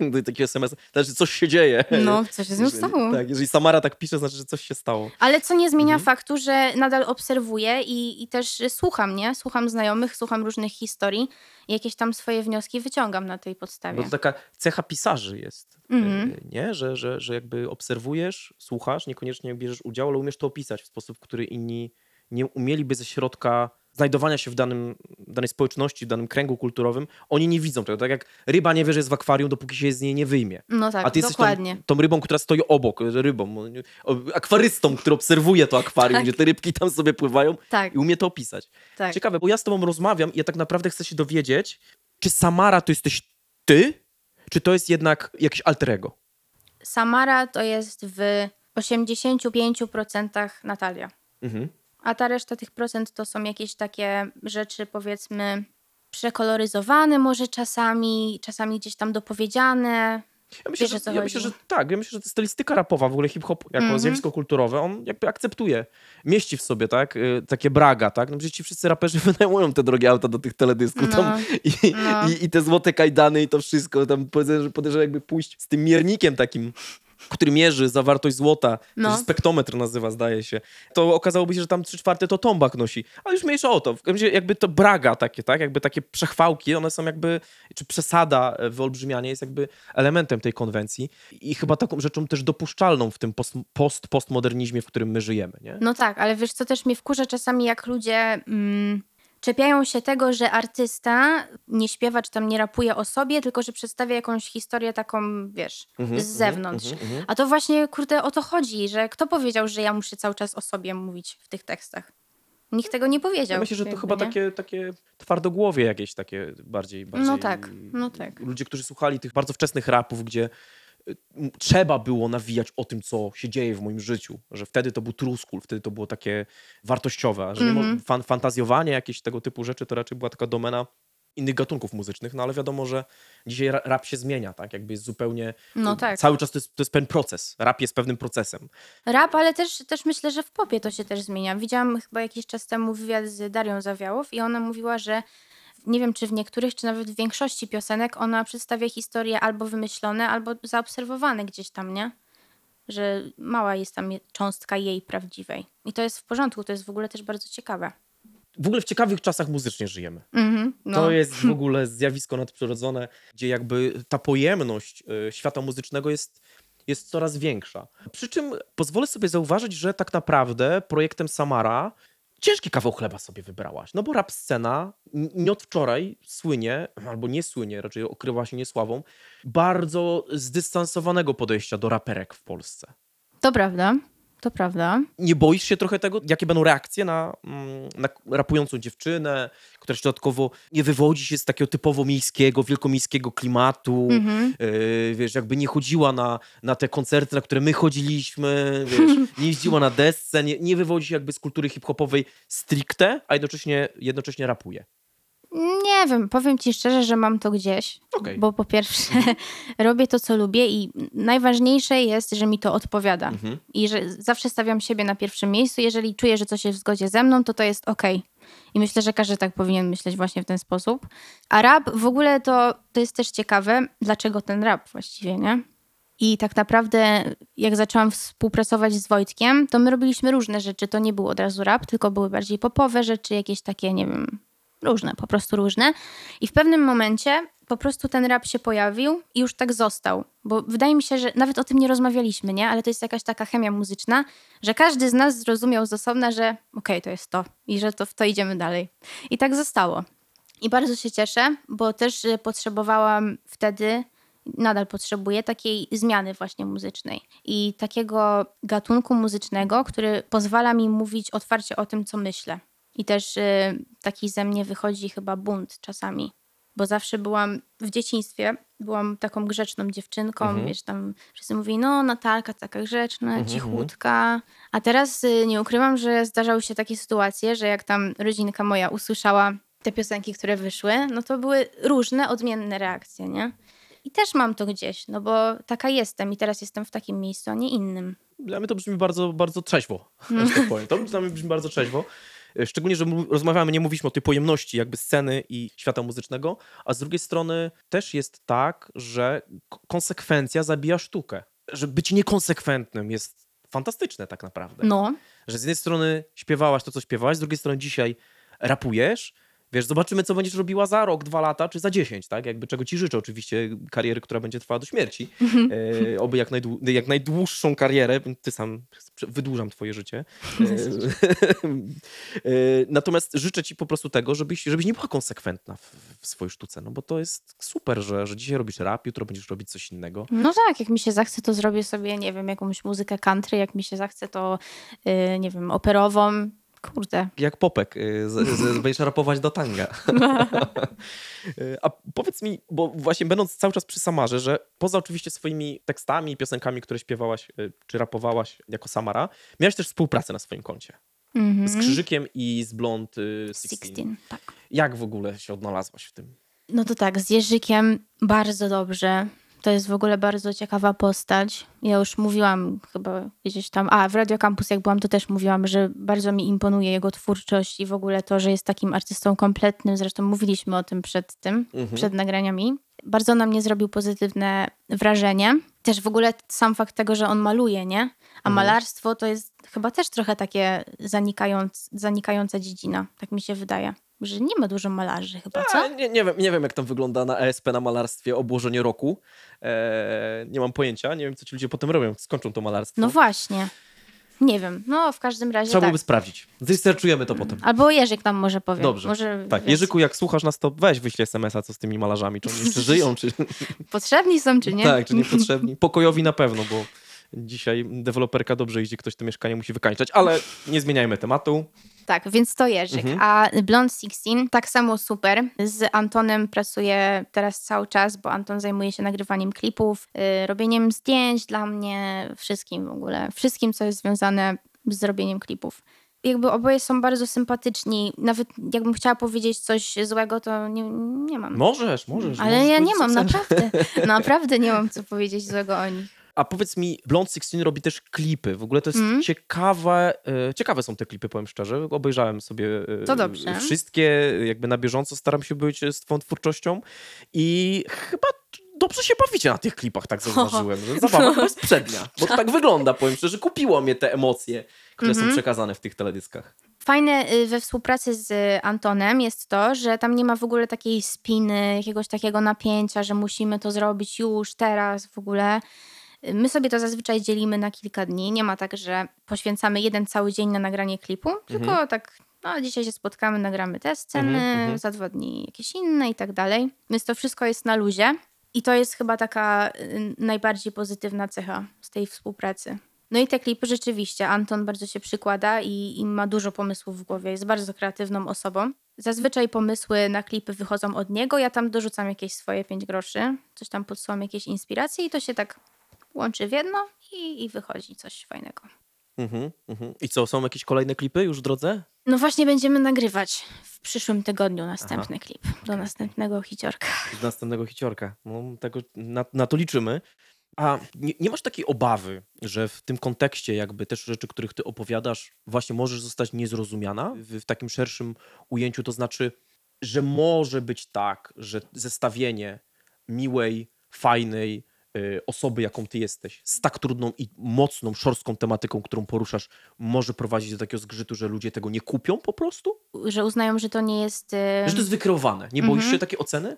S1: Do takiego SMS, znaczy coś się dzieje.
S2: No, co się z nią stało?
S1: Tak, jeżeli Samara tak pisze, znaczy, że coś się stało.
S2: Ale co nie zmienia
S1: Mhm.
S2: faktu, że nadal obserwuję i, i też słucham, nie? Słucham znajomych, słucham różnych historii i jakieś tam swoje wnioski wyciągam na tej podstawie.
S1: Bo to taka cecha pisarzy jest,
S2: Mhm.
S1: y, nie? Że, że, że jakby obserwujesz, słuchasz, niekoniecznie bierzesz udział, ale umiesz to opisać w sposób, który inni nie umieliby ze środka znajdowania się w danym, danej społeczności, w danym kręgu kulturowym. Oni nie widzą tego. Tak jak ryba nie wie, że jest w akwarium, dopóki się z niej nie wyjmie.
S2: No tak,
S1: A ty jesteś tą,
S2: dokładnie.
S1: tą rybą, która stoi obok, rybą, o, akwarystą, który obserwuje to akwarium,
S2: Tak.
S1: gdzie te rybki tam sobie pływają
S2: Tak,
S1: i umie to opisać.
S2: tak.
S1: Ciekawe, bo ja z tobą rozmawiam i ja tak naprawdę chcę się dowiedzieć, czy Samara to jesteś ty, czy to jest jednak jakieś alter ego?
S2: Samara to jest w 85% Natalia.
S1: Mhm.
S2: A ta reszta tych procent to są jakieś takie rzeczy, powiedzmy, przekoloryzowane może czasami, czasami gdzieś tam dopowiedziane.
S1: Ja myślę,
S2: Wiesz,
S1: że, ja myślę, że tak. Ja myślę, że stylistyka rapowa, w ogóle hip-hop jako
S2: Mhm.
S1: zjawisko kulturowe, on jakby akceptuje. Mieści w sobie, tak? y, Takie braga, tak? No przecież ci wszyscy raperzy wynajmują te drogie auta do tych teledysków
S2: No,
S1: tam i,
S2: no.
S1: i, i te złote kajdany i to wszystko. Tam podejrzewam jakby pójść z tym miernikiem takim, który mierzy zawartość złota,
S2: No.
S1: to się spektometr nazywa, zdaje się, to okazałoby się, że tam trzy czwarte to tombak nosi. Ale już mniejsza o to. W każdym jakby to braga takie, tak? Jakby takie przechwałki, one są jakby, czy przesada, e, wyolbrzymianie jest jakby elementem tej konwencji i chyba taką rzeczą też dopuszczalną w tym post, post postmodernizmie, w którym my żyjemy, nie?
S2: No tak, ale wiesz, co też mnie wkurza czasami, jak ludzie mm, czepiają się tego, że artysta nie śpiewa czy tam nie rapuje o sobie, tylko że przedstawia jakąś historię taką, wiesz,
S1: Mhm,
S2: z zewnątrz.
S1: mhm, mhm.
S2: A to właśnie, kurde, o to chodzi, że kto powiedział, że ja muszę cały czas o sobie mówić w tych tekstach? Nikt tego nie powiedział.
S1: Ja myślę, że to
S2: jakby,
S1: chyba
S2: nie?
S1: takie, takie twardogłowie jakieś takie bardziej, bardziej...
S2: No tak, no tak.
S1: Ludzie, którzy słuchali tych bardzo wczesnych rapów, gdzie trzeba było nawijać o tym, co się dzieje w moim życiu, że wtedy to był truskul, wtedy to było takie wartościowe, że mo-
S2: Mhm.
S1: fan, fantazjowanie, jakieś tego typu rzeczy, to raczej była taka domena innych gatunków muzycznych, no ale wiadomo, że dzisiaj ra- rap się zmienia, tak? Jakby jest zupełnie...
S2: No
S1: y,
S2: tak.
S1: Cały czas to jest, to jest pewien proces. Rap jest pewnym procesem.
S2: Rap, ale też, też myślę, że w popie to się też zmienia. Widziałam chyba jakiś czas temu wywiad z Darią Zawiałow i ona mówiła, że nie wiem, czy w niektórych, czy nawet w większości piosenek ona przedstawia historie albo wymyślone, albo zaobserwowane gdzieś tam, nie? Że mała jest tam cząstka jej prawdziwej. I to jest w porządku, to jest w ogóle też bardzo ciekawe.
S1: W ogóle w ciekawych czasach muzycznie żyjemy.
S2: Mhm, no.
S1: To jest w ogóle zjawisko nadprzyrodzone, gdzie jakby ta pojemność y, świata muzycznego jest, jest coraz większa. Przy czym pozwolę sobie zauważyć, że tak naprawdę projektem Samara ciężki kawał chleba sobie wybrałaś. No bo rap scena nie od wczoraj słynie, albo nie słynie, raczej okrywa się niesławą, bardzo zdystansowanego podejścia do raperek w Polsce.
S2: To prawda, to prawda.
S1: Nie boisz się trochę tego, jakie będą reakcje na, mm, na rapującą dziewczynę, która dodatkowo nie wywodzi się z takiego typowo miejskiego, wielkomiejskiego klimatu,
S2: Mhm.
S1: yy, wiesz, jakby nie chodziła na, na te koncerty, na które my chodziliśmy, wiesz, nie jeździła na desce, nie, nie wywodzi się jakby z kultury hip-hopowej stricte, a jednocześnie, jednocześnie rapuje.
S2: Nie wiem, powiem ci szczerze, że mam to gdzieś.
S1: Okej.
S2: Bo po pierwsze robię to, co lubię i najważniejsze jest, że mi to odpowiada.
S1: Mhm.
S2: I że zawsze stawiam siebie na pierwszym miejscu. Jeżeli czuję, że coś jest w zgodzie ze mną, to to jest okej. I myślę, że każdy tak powinien myśleć właśnie w ten sposób. A rap w ogóle to, to jest też ciekawe, dlaczego ten rap właściwie, nie? I tak naprawdę, jak zaczęłam współpracować z Wojtkiem, to my robiliśmy różne rzeczy. To nie był od razu rap, tylko były bardziej popowe rzeczy, jakieś takie, nie wiem, różne, po prostu różne. I w pewnym momencie po prostu ten rap się pojawił i już tak został. Bo wydaje mi się, że nawet o tym nie rozmawialiśmy, nie? Ale to jest jakaś taka chemia muzyczna, że każdy z nas zrozumiał z osobna, że okej, to jest to i że to w to idziemy dalej. I tak zostało. I bardzo się cieszę, bo też y, potrzebowałam wtedy, nadal potrzebuję takiej zmiany właśnie muzycznej i takiego gatunku muzycznego, który pozwala mi mówić otwarcie o tym, co myślę. I też y, taki ze mnie wychodzi chyba bunt czasami, bo zawsze byłam w dzieciństwie, byłam taką grzeczną dziewczynką,
S1: Mhm.
S2: wiesz, tam wszyscy mówili, no Natalka taka grzeczna, cichutka. A teraz y, nie ukrywam, że zdarzały się takie sytuacje, że jak tam rodzinka moja usłyszała te piosenki, które wyszły, no to były różne, odmienne reakcje, nie? I też mam to gdzieś, no bo taka jestem i teraz jestem w takim miejscu, a nie innym.
S1: Dla mnie to brzmi bardzo, bardzo trzeźwo, że tak powiem. To dla mnie brzmi bardzo trzeźwo. E, Szczególnie, że rozmawiamy, nie mówiliśmy o tej pojemności jakby sceny i świata muzycznego, a z drugiej strony też jest tak, że konsekwencja zabija sztukę. Że być niekonsekwentnym jest fantastyczne tak naprawdę.
S2: No,
S1: Że z jednej strony śpiewałaś to, co śpiewałaś, z drugiej strony dzisiaj rapujesz, wiesz, zobaczymy, co będziesz robiła za rok, dwa lata, czy za dziesięć, tak? Jakby czego ci życzę oczywiście, kariery, która będzie trwała do śmierci. E, oby jak, najdłu- jak najdłuższą karierę, ty sam wydłużam twoje życie. E, e, natomiast życzę ci po prostu tego, żebyś, żebyś nie była konsekwentna w, w swojej sztuce, no bo to jest super, że, że dzisiaj robisz rap, jutro będziesz robić coś innego.
S2: no tak, jak mi się zachce, to zrobię sobie, nie wiem, jakąś muzykę country, jak mi się zachce, to y, nie wiem, operową. Kurde.
S1: Jak popek, y, z, z, będziesz rapować do tanga. Y, A powiedz mi, bo właśnie będąc cały czas przy Samarze, że poza oczywiście swoimi tekstami, piosenkami, które śpiewałaś y, czy rapowałaś jako Samara, miałaś też współpracę na swoim koncie.
S2: Mhm.
S1: Z Krzyżykiem i z Blond y, 16.
S2: 16, tak.
S1: Jak w ogóle się odnalazłaś w tym?
S2: No to tak, z Jerzykiem bardzo dobrze. To jest w ogóle bardzo ciekawa postać. Ja już mówiłam chyba gdzieś tam, a w Radio Campus jak byłam, to też mówiłam, że bardzo mi imponuje jego twórczość i w ogóle to, że jest takim artystą kompletnym. Zresztą mówiliśmy o tym przed tym, przed nagraniami. Bardzo na mnie zrobił pozytywne wrażenie. Też w ogóle sam fakt tego, że on maluje, nie? A malarstwo to jest chyba też trochę takie zanikając, zanikająca dziedzina, tak mi się wydaje. Że nie ma dużo malarzy chyba, co?
S1: A, nie, nie, wiem, nie wiem, jak tam wygląda na ESP, na malarstwie obłożenie roku. Eee, nie mam pojęcia, nie wiem, co ci ludzie potem robią, skończą to malarstwo.
S2: No właśnie. Nie wiem. No w każdym razie
S1: Trzeba
S2: tak.
S1: byłoby sprawdzić. Zresearchujemy to potem.
S2: Albo Jerzyk nam może powie.
S1: Dobrze.
S2: Może,
S1: Tak,
S2: wiesz,
S1: Jerzyku, jak słuchasz nas, to weź wyślij SMS-a, co z tymi malarzami, czy oni jeszcze żyją, czy...
S2: Potrzebni są czy nie?
S1: tak, czy niepotrzebni. Pokojowi na pewno, bo dzisiaj deweloperka dobrze idzie, ktoś to mieszkanie musi wykańczać, ale nie zmieniajmy tematu.
S2: Tak, więc to Jerzyk.
S1: Mhm.
S2: A Blond 16 tak samo super. Z Antonem pracuję teraz cały czas, bo Anton zajmuje się nagrywaniem klipów, y, robieniem zdjęć dla mnie, wszystkim w ogóle. Wszystkim, co jest związane z zrobieniem klipów. Jakby oboje są bardzo sympatyczni. Nawet jakbym chciała powiedzieć coś złego, to nie, nie mam.
S1: Możesz, możesz.
S2: Ale
S1: możesz
S2: ja nie mam, naprawdę. Naprawdę nie mam co powiedzieć złego o nich.
S1: A powiedz mi, Blond 16 robi też klipy. W ogóle to jest
S2: Mm.
S1: ciekawe. e, Ciekawe są te klipy, powiem szczerze. Obejrzałem sobie e,
S2: To dobrze.
S1: wszystkie, jakby na bieżąco staram się być z twoją twórczością i chyba dobrze się bawicie na tych klipach, tak zauważyłem. Że zabawa chyba jest przednia, bo to tak wygląda, powiem szczerze. Kupiło mnie te emocje, które są
S2: Mhm.
S1: przekazane w tych teledyskach.
S2: Fajne y, we współpracy z Antonem jest to, że tam nie ma w ogóle takiej spiny, jakiegoś takiego napięcia, że musimy to zrobić już, teraz w ogóle. My sobie to zazwyczaj dzielimy na kilka dni. Nie ma tak, że poświęcamy jeden cały dzień na nagranie klipu, tylko tak, no dzisiaj się spotkamy, nagramy te sceny,
S1: Mhm, mhm.
S2: za dwa dni jakieś inne i tak dalej. Więc to wszystko jest na luzie. I to jest chyba taka y, najbardziej pozytywna cecha z tej współpracy. No i te klipy rzeczywiście, Anton bardzo się przykłada i, i ma dużo pomysłów w głowie, jest bardzo kreatywną osobą. Zazwyczaj pomysły na klipy wychodzą od niego, ja tam dorzucam jakieś swoje pięć groszy, coś tam podsuwam, jakieś inspiracje i to się tak łączy w jedno i, i wychodzi coś fajnego.
S1: Mhm, mhm. I co, są jakieś kolejne klipy już w drodze?
S2: No właśnie będziemy nagrywać w przyszłym tygodniu następny klip do następnego hiciorka.
S1: Z następnego hiciorka. No, tego, na, na to liczymy. A nie, nie masz takiej obawy, że w tym kontekście jakby też rzeczy, których ty opowiadasz, właśnie możesz zostać niezrozumiana w, w takim szerszym ujęciu, to znaczy, że może być tak, że zestawienie miłej, fajnej osoby, jaką ty jesteś, z tak trudną i mocną, szorstką tematyką, którą poruszasz, może prowadzić do takiego zgrzytu, że ludzie tego nie kupią po prostu?
S2: Że uznają, że to nie jest... y,
S1: Że to jest wykreowane. Nie boisz się takiej oceny?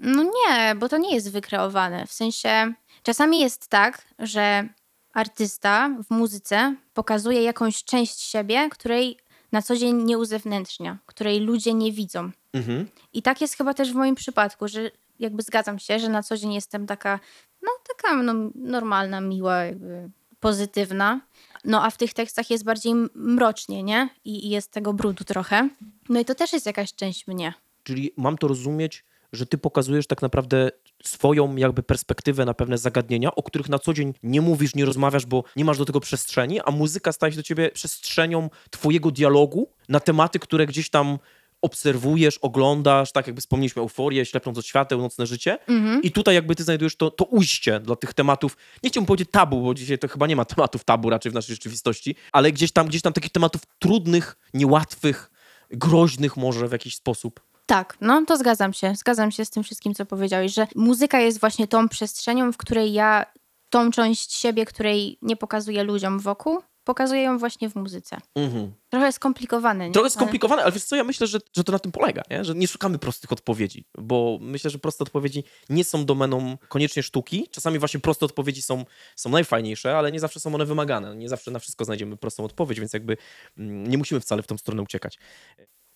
S2: No nie, bo to nie jest wykreowane. W sensie czasami jest tak, że artysta w muzyce pokazuje jakąś część siebie, której na co dzień nie uzewnętrznia, której ludzie nie widzą.
S1: Mhm.
S2: I tak jest chyba też w moim przypadku, że jakby zgadzam się, że na co dzień jestem taka, no taka no, normalna, miła, jakby pozytywna. No a w tych tekstach jest bardziej mrocznie, nie? I, I jest tego brudu trochę. No i to też jest jakaś część mnie.
S1: Czyli mam to rozumieć, że ty pokazujesz tak naprawdę swoją jakby perspektywę na pewne zagadnienia, o których na co dzień nie mówisz, nie rozmawiasz, bo nie masz do tego przestrzeni, a muzyka staje się do ciebie przestrzenią twojego dialogu na tematy, które gdzieś tam obserwujesz, oglądasz, tak jakby wspomnieliśmy euforię, ślepnąc od świateł, nocne życie i tutaj jakby ty znajdujesz to, to ujście dla tych tematów, nie chciałbym powiedzieć tabu, bo dzisiaj to chyba nie ma tematów tabu raczej w naszej rzeczywistości, ale gdzieś tam, gdzieś tam takich tematów trudnych, niełatwych, groźnych może w jakiś sposób.
S2: Tak, no to zgadzam się. Zgadzam się z tym wszystkim, co powiedziałeś, że muzyka jest właśnie tą przestrzenią, w której ja tą część siebie, której nie pokazuję ludziom wokół, pokazuję ją właśnie w muzyce.
S1: Mhm.
S2: Trochę skomplikowane, nie?
S1: Trochę skomplikowane, ale wiesz co, ja myślę, że, że to na tym polega, nie? że nie szukamy prostych odpowiedzi, bo myślę, że proste odpowiedzi nie są domeną koniecznie sztuki. Czasami właśnie proste odpowiedzi są, są najfajniejsze, ale nie zawsze są one wymagane. Nie zawsze na wszystko znajdziemy prostą odpowiedź, więc jakby mm, nie musimy wcale w tą stronę uciekać.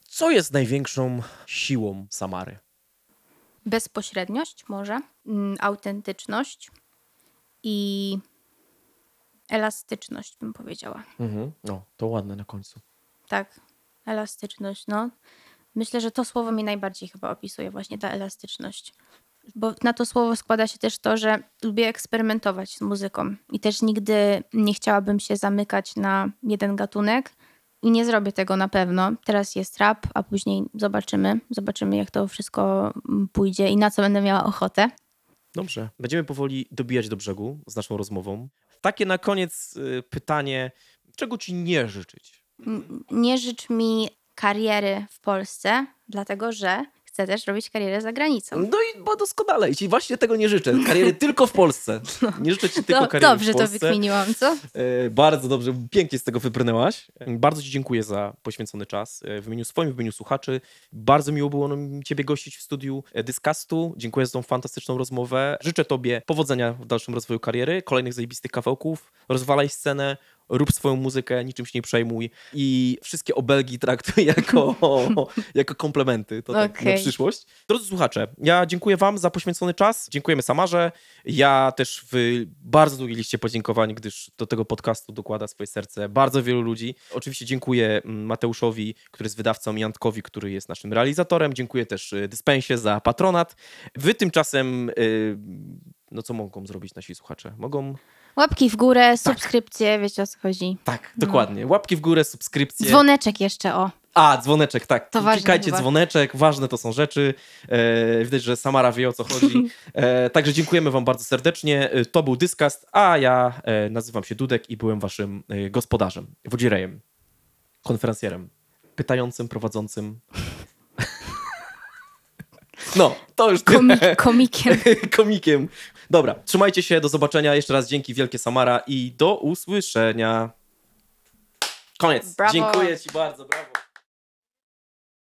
S1: Co jest największą siłą Samary?
S2: Bezpośredniość może, mm, autentyczność i elastyczność, bym powiedziała.
S1: No, to ładne na końcu.
S2: Tak, elastyczność, no. Myślę, że to słowo mi najbardziej chyba opisuje, właśnie ta elastyczność. Bo na to słowo składa się też to, że lubię eksperymentować z muzyką i też nigdy nie chciałabym się zamykać na jeden gatunek i nie zrobię tego na pewno. Teraz jest rap, a później zobaczymy. Zobaczymy, jak to wszystko mm, pójdzie i na co będę miała ochotę.
S1: Dobrze. Będziemy powoli dobijać do brzegu z naszą rozmową. Takie na koniec y, pytanie, czego ci nie życzyć?
S2: Nie życz mi kariery w Polsce, dlatego że chcę też robić karierę za granicą.
S1: No i bo doskonale. I ci właśnie tego nie życzę. Kariery tylko w Polsce. Nie życzę ci tylko
S2: No,
S1: kariery
S2: dobrze
S1: w
S2: to
S1: Polsce.
S2: wykminiłam, co?
S1: E, Bardzo dobrze, pięknie z tego wybrnęłaś. Bardzo Ci dziękuję za poświęcony czas e, w imieniu swoim, w imieniu słuchaczy. Bardzo miło było nam Ciebie gościć w studiu e, Dyskastu. Dziękuję za tą fantastyczną rozmowę. Życzę Tobie powodzenia w dalszym rozwoju kariery, kolejnych zajebistych kawałków. Rozwalaj scenę, rób swoją muzykę, niczym się nie przejmuj i wszystkie obelgi traktuj jako, jako komplementy. To tak na przyszłość. Drodzy słuchacze, ja dziękuję Wam za poświęcony czas. Dziękujemy Samarze. Ja też w bardzo długiej liście podziękowań, gdyż do tego podcastu dokłada swoje serce bardzo wielu ludzi. Oczywiście dziękuję mm, Mateuszowi, który jest wydawcą, i Antkowi, który jest naszym realizatorem. Dziękuję też y, Dyspensie za patronat. Wy tymczasem, y, no co mogą zrobić nasi słuchacze? Mogą
S2: Łapki w górę, subskrypcje, wiecie o co chodzi.
S1: Tak, dokładnie. Łapki w górę, subskrypcje.
S2: Dzwoneczek jeszcze, o.
S1: A, dzwoneczek, tak.
S2: To ważne
S1: Klikajcie
S2: chyba.
S1: dzwoneczek, ważne to są rzeczy. E, widać, że Samara wie o co chodzi. E, także dziękujemy Wam bardzo serdecznie. E, To był Dyskast, a ja e, nazywam się Dudek i byłem Waszym e, gospodarzem, wodzirejem, konferencjerem, pytającym, prowadzącym. No, to już.
S2: Komik, komikiem.
S1: komikiem. Dobra, trzymajcie się, do zobaczenia. Jeszcze raz dzięki wielkie Samara i do usłyszenia. Koniec.
S2: Brawo.
S1: Dziękuję Ci bardzo, brawo.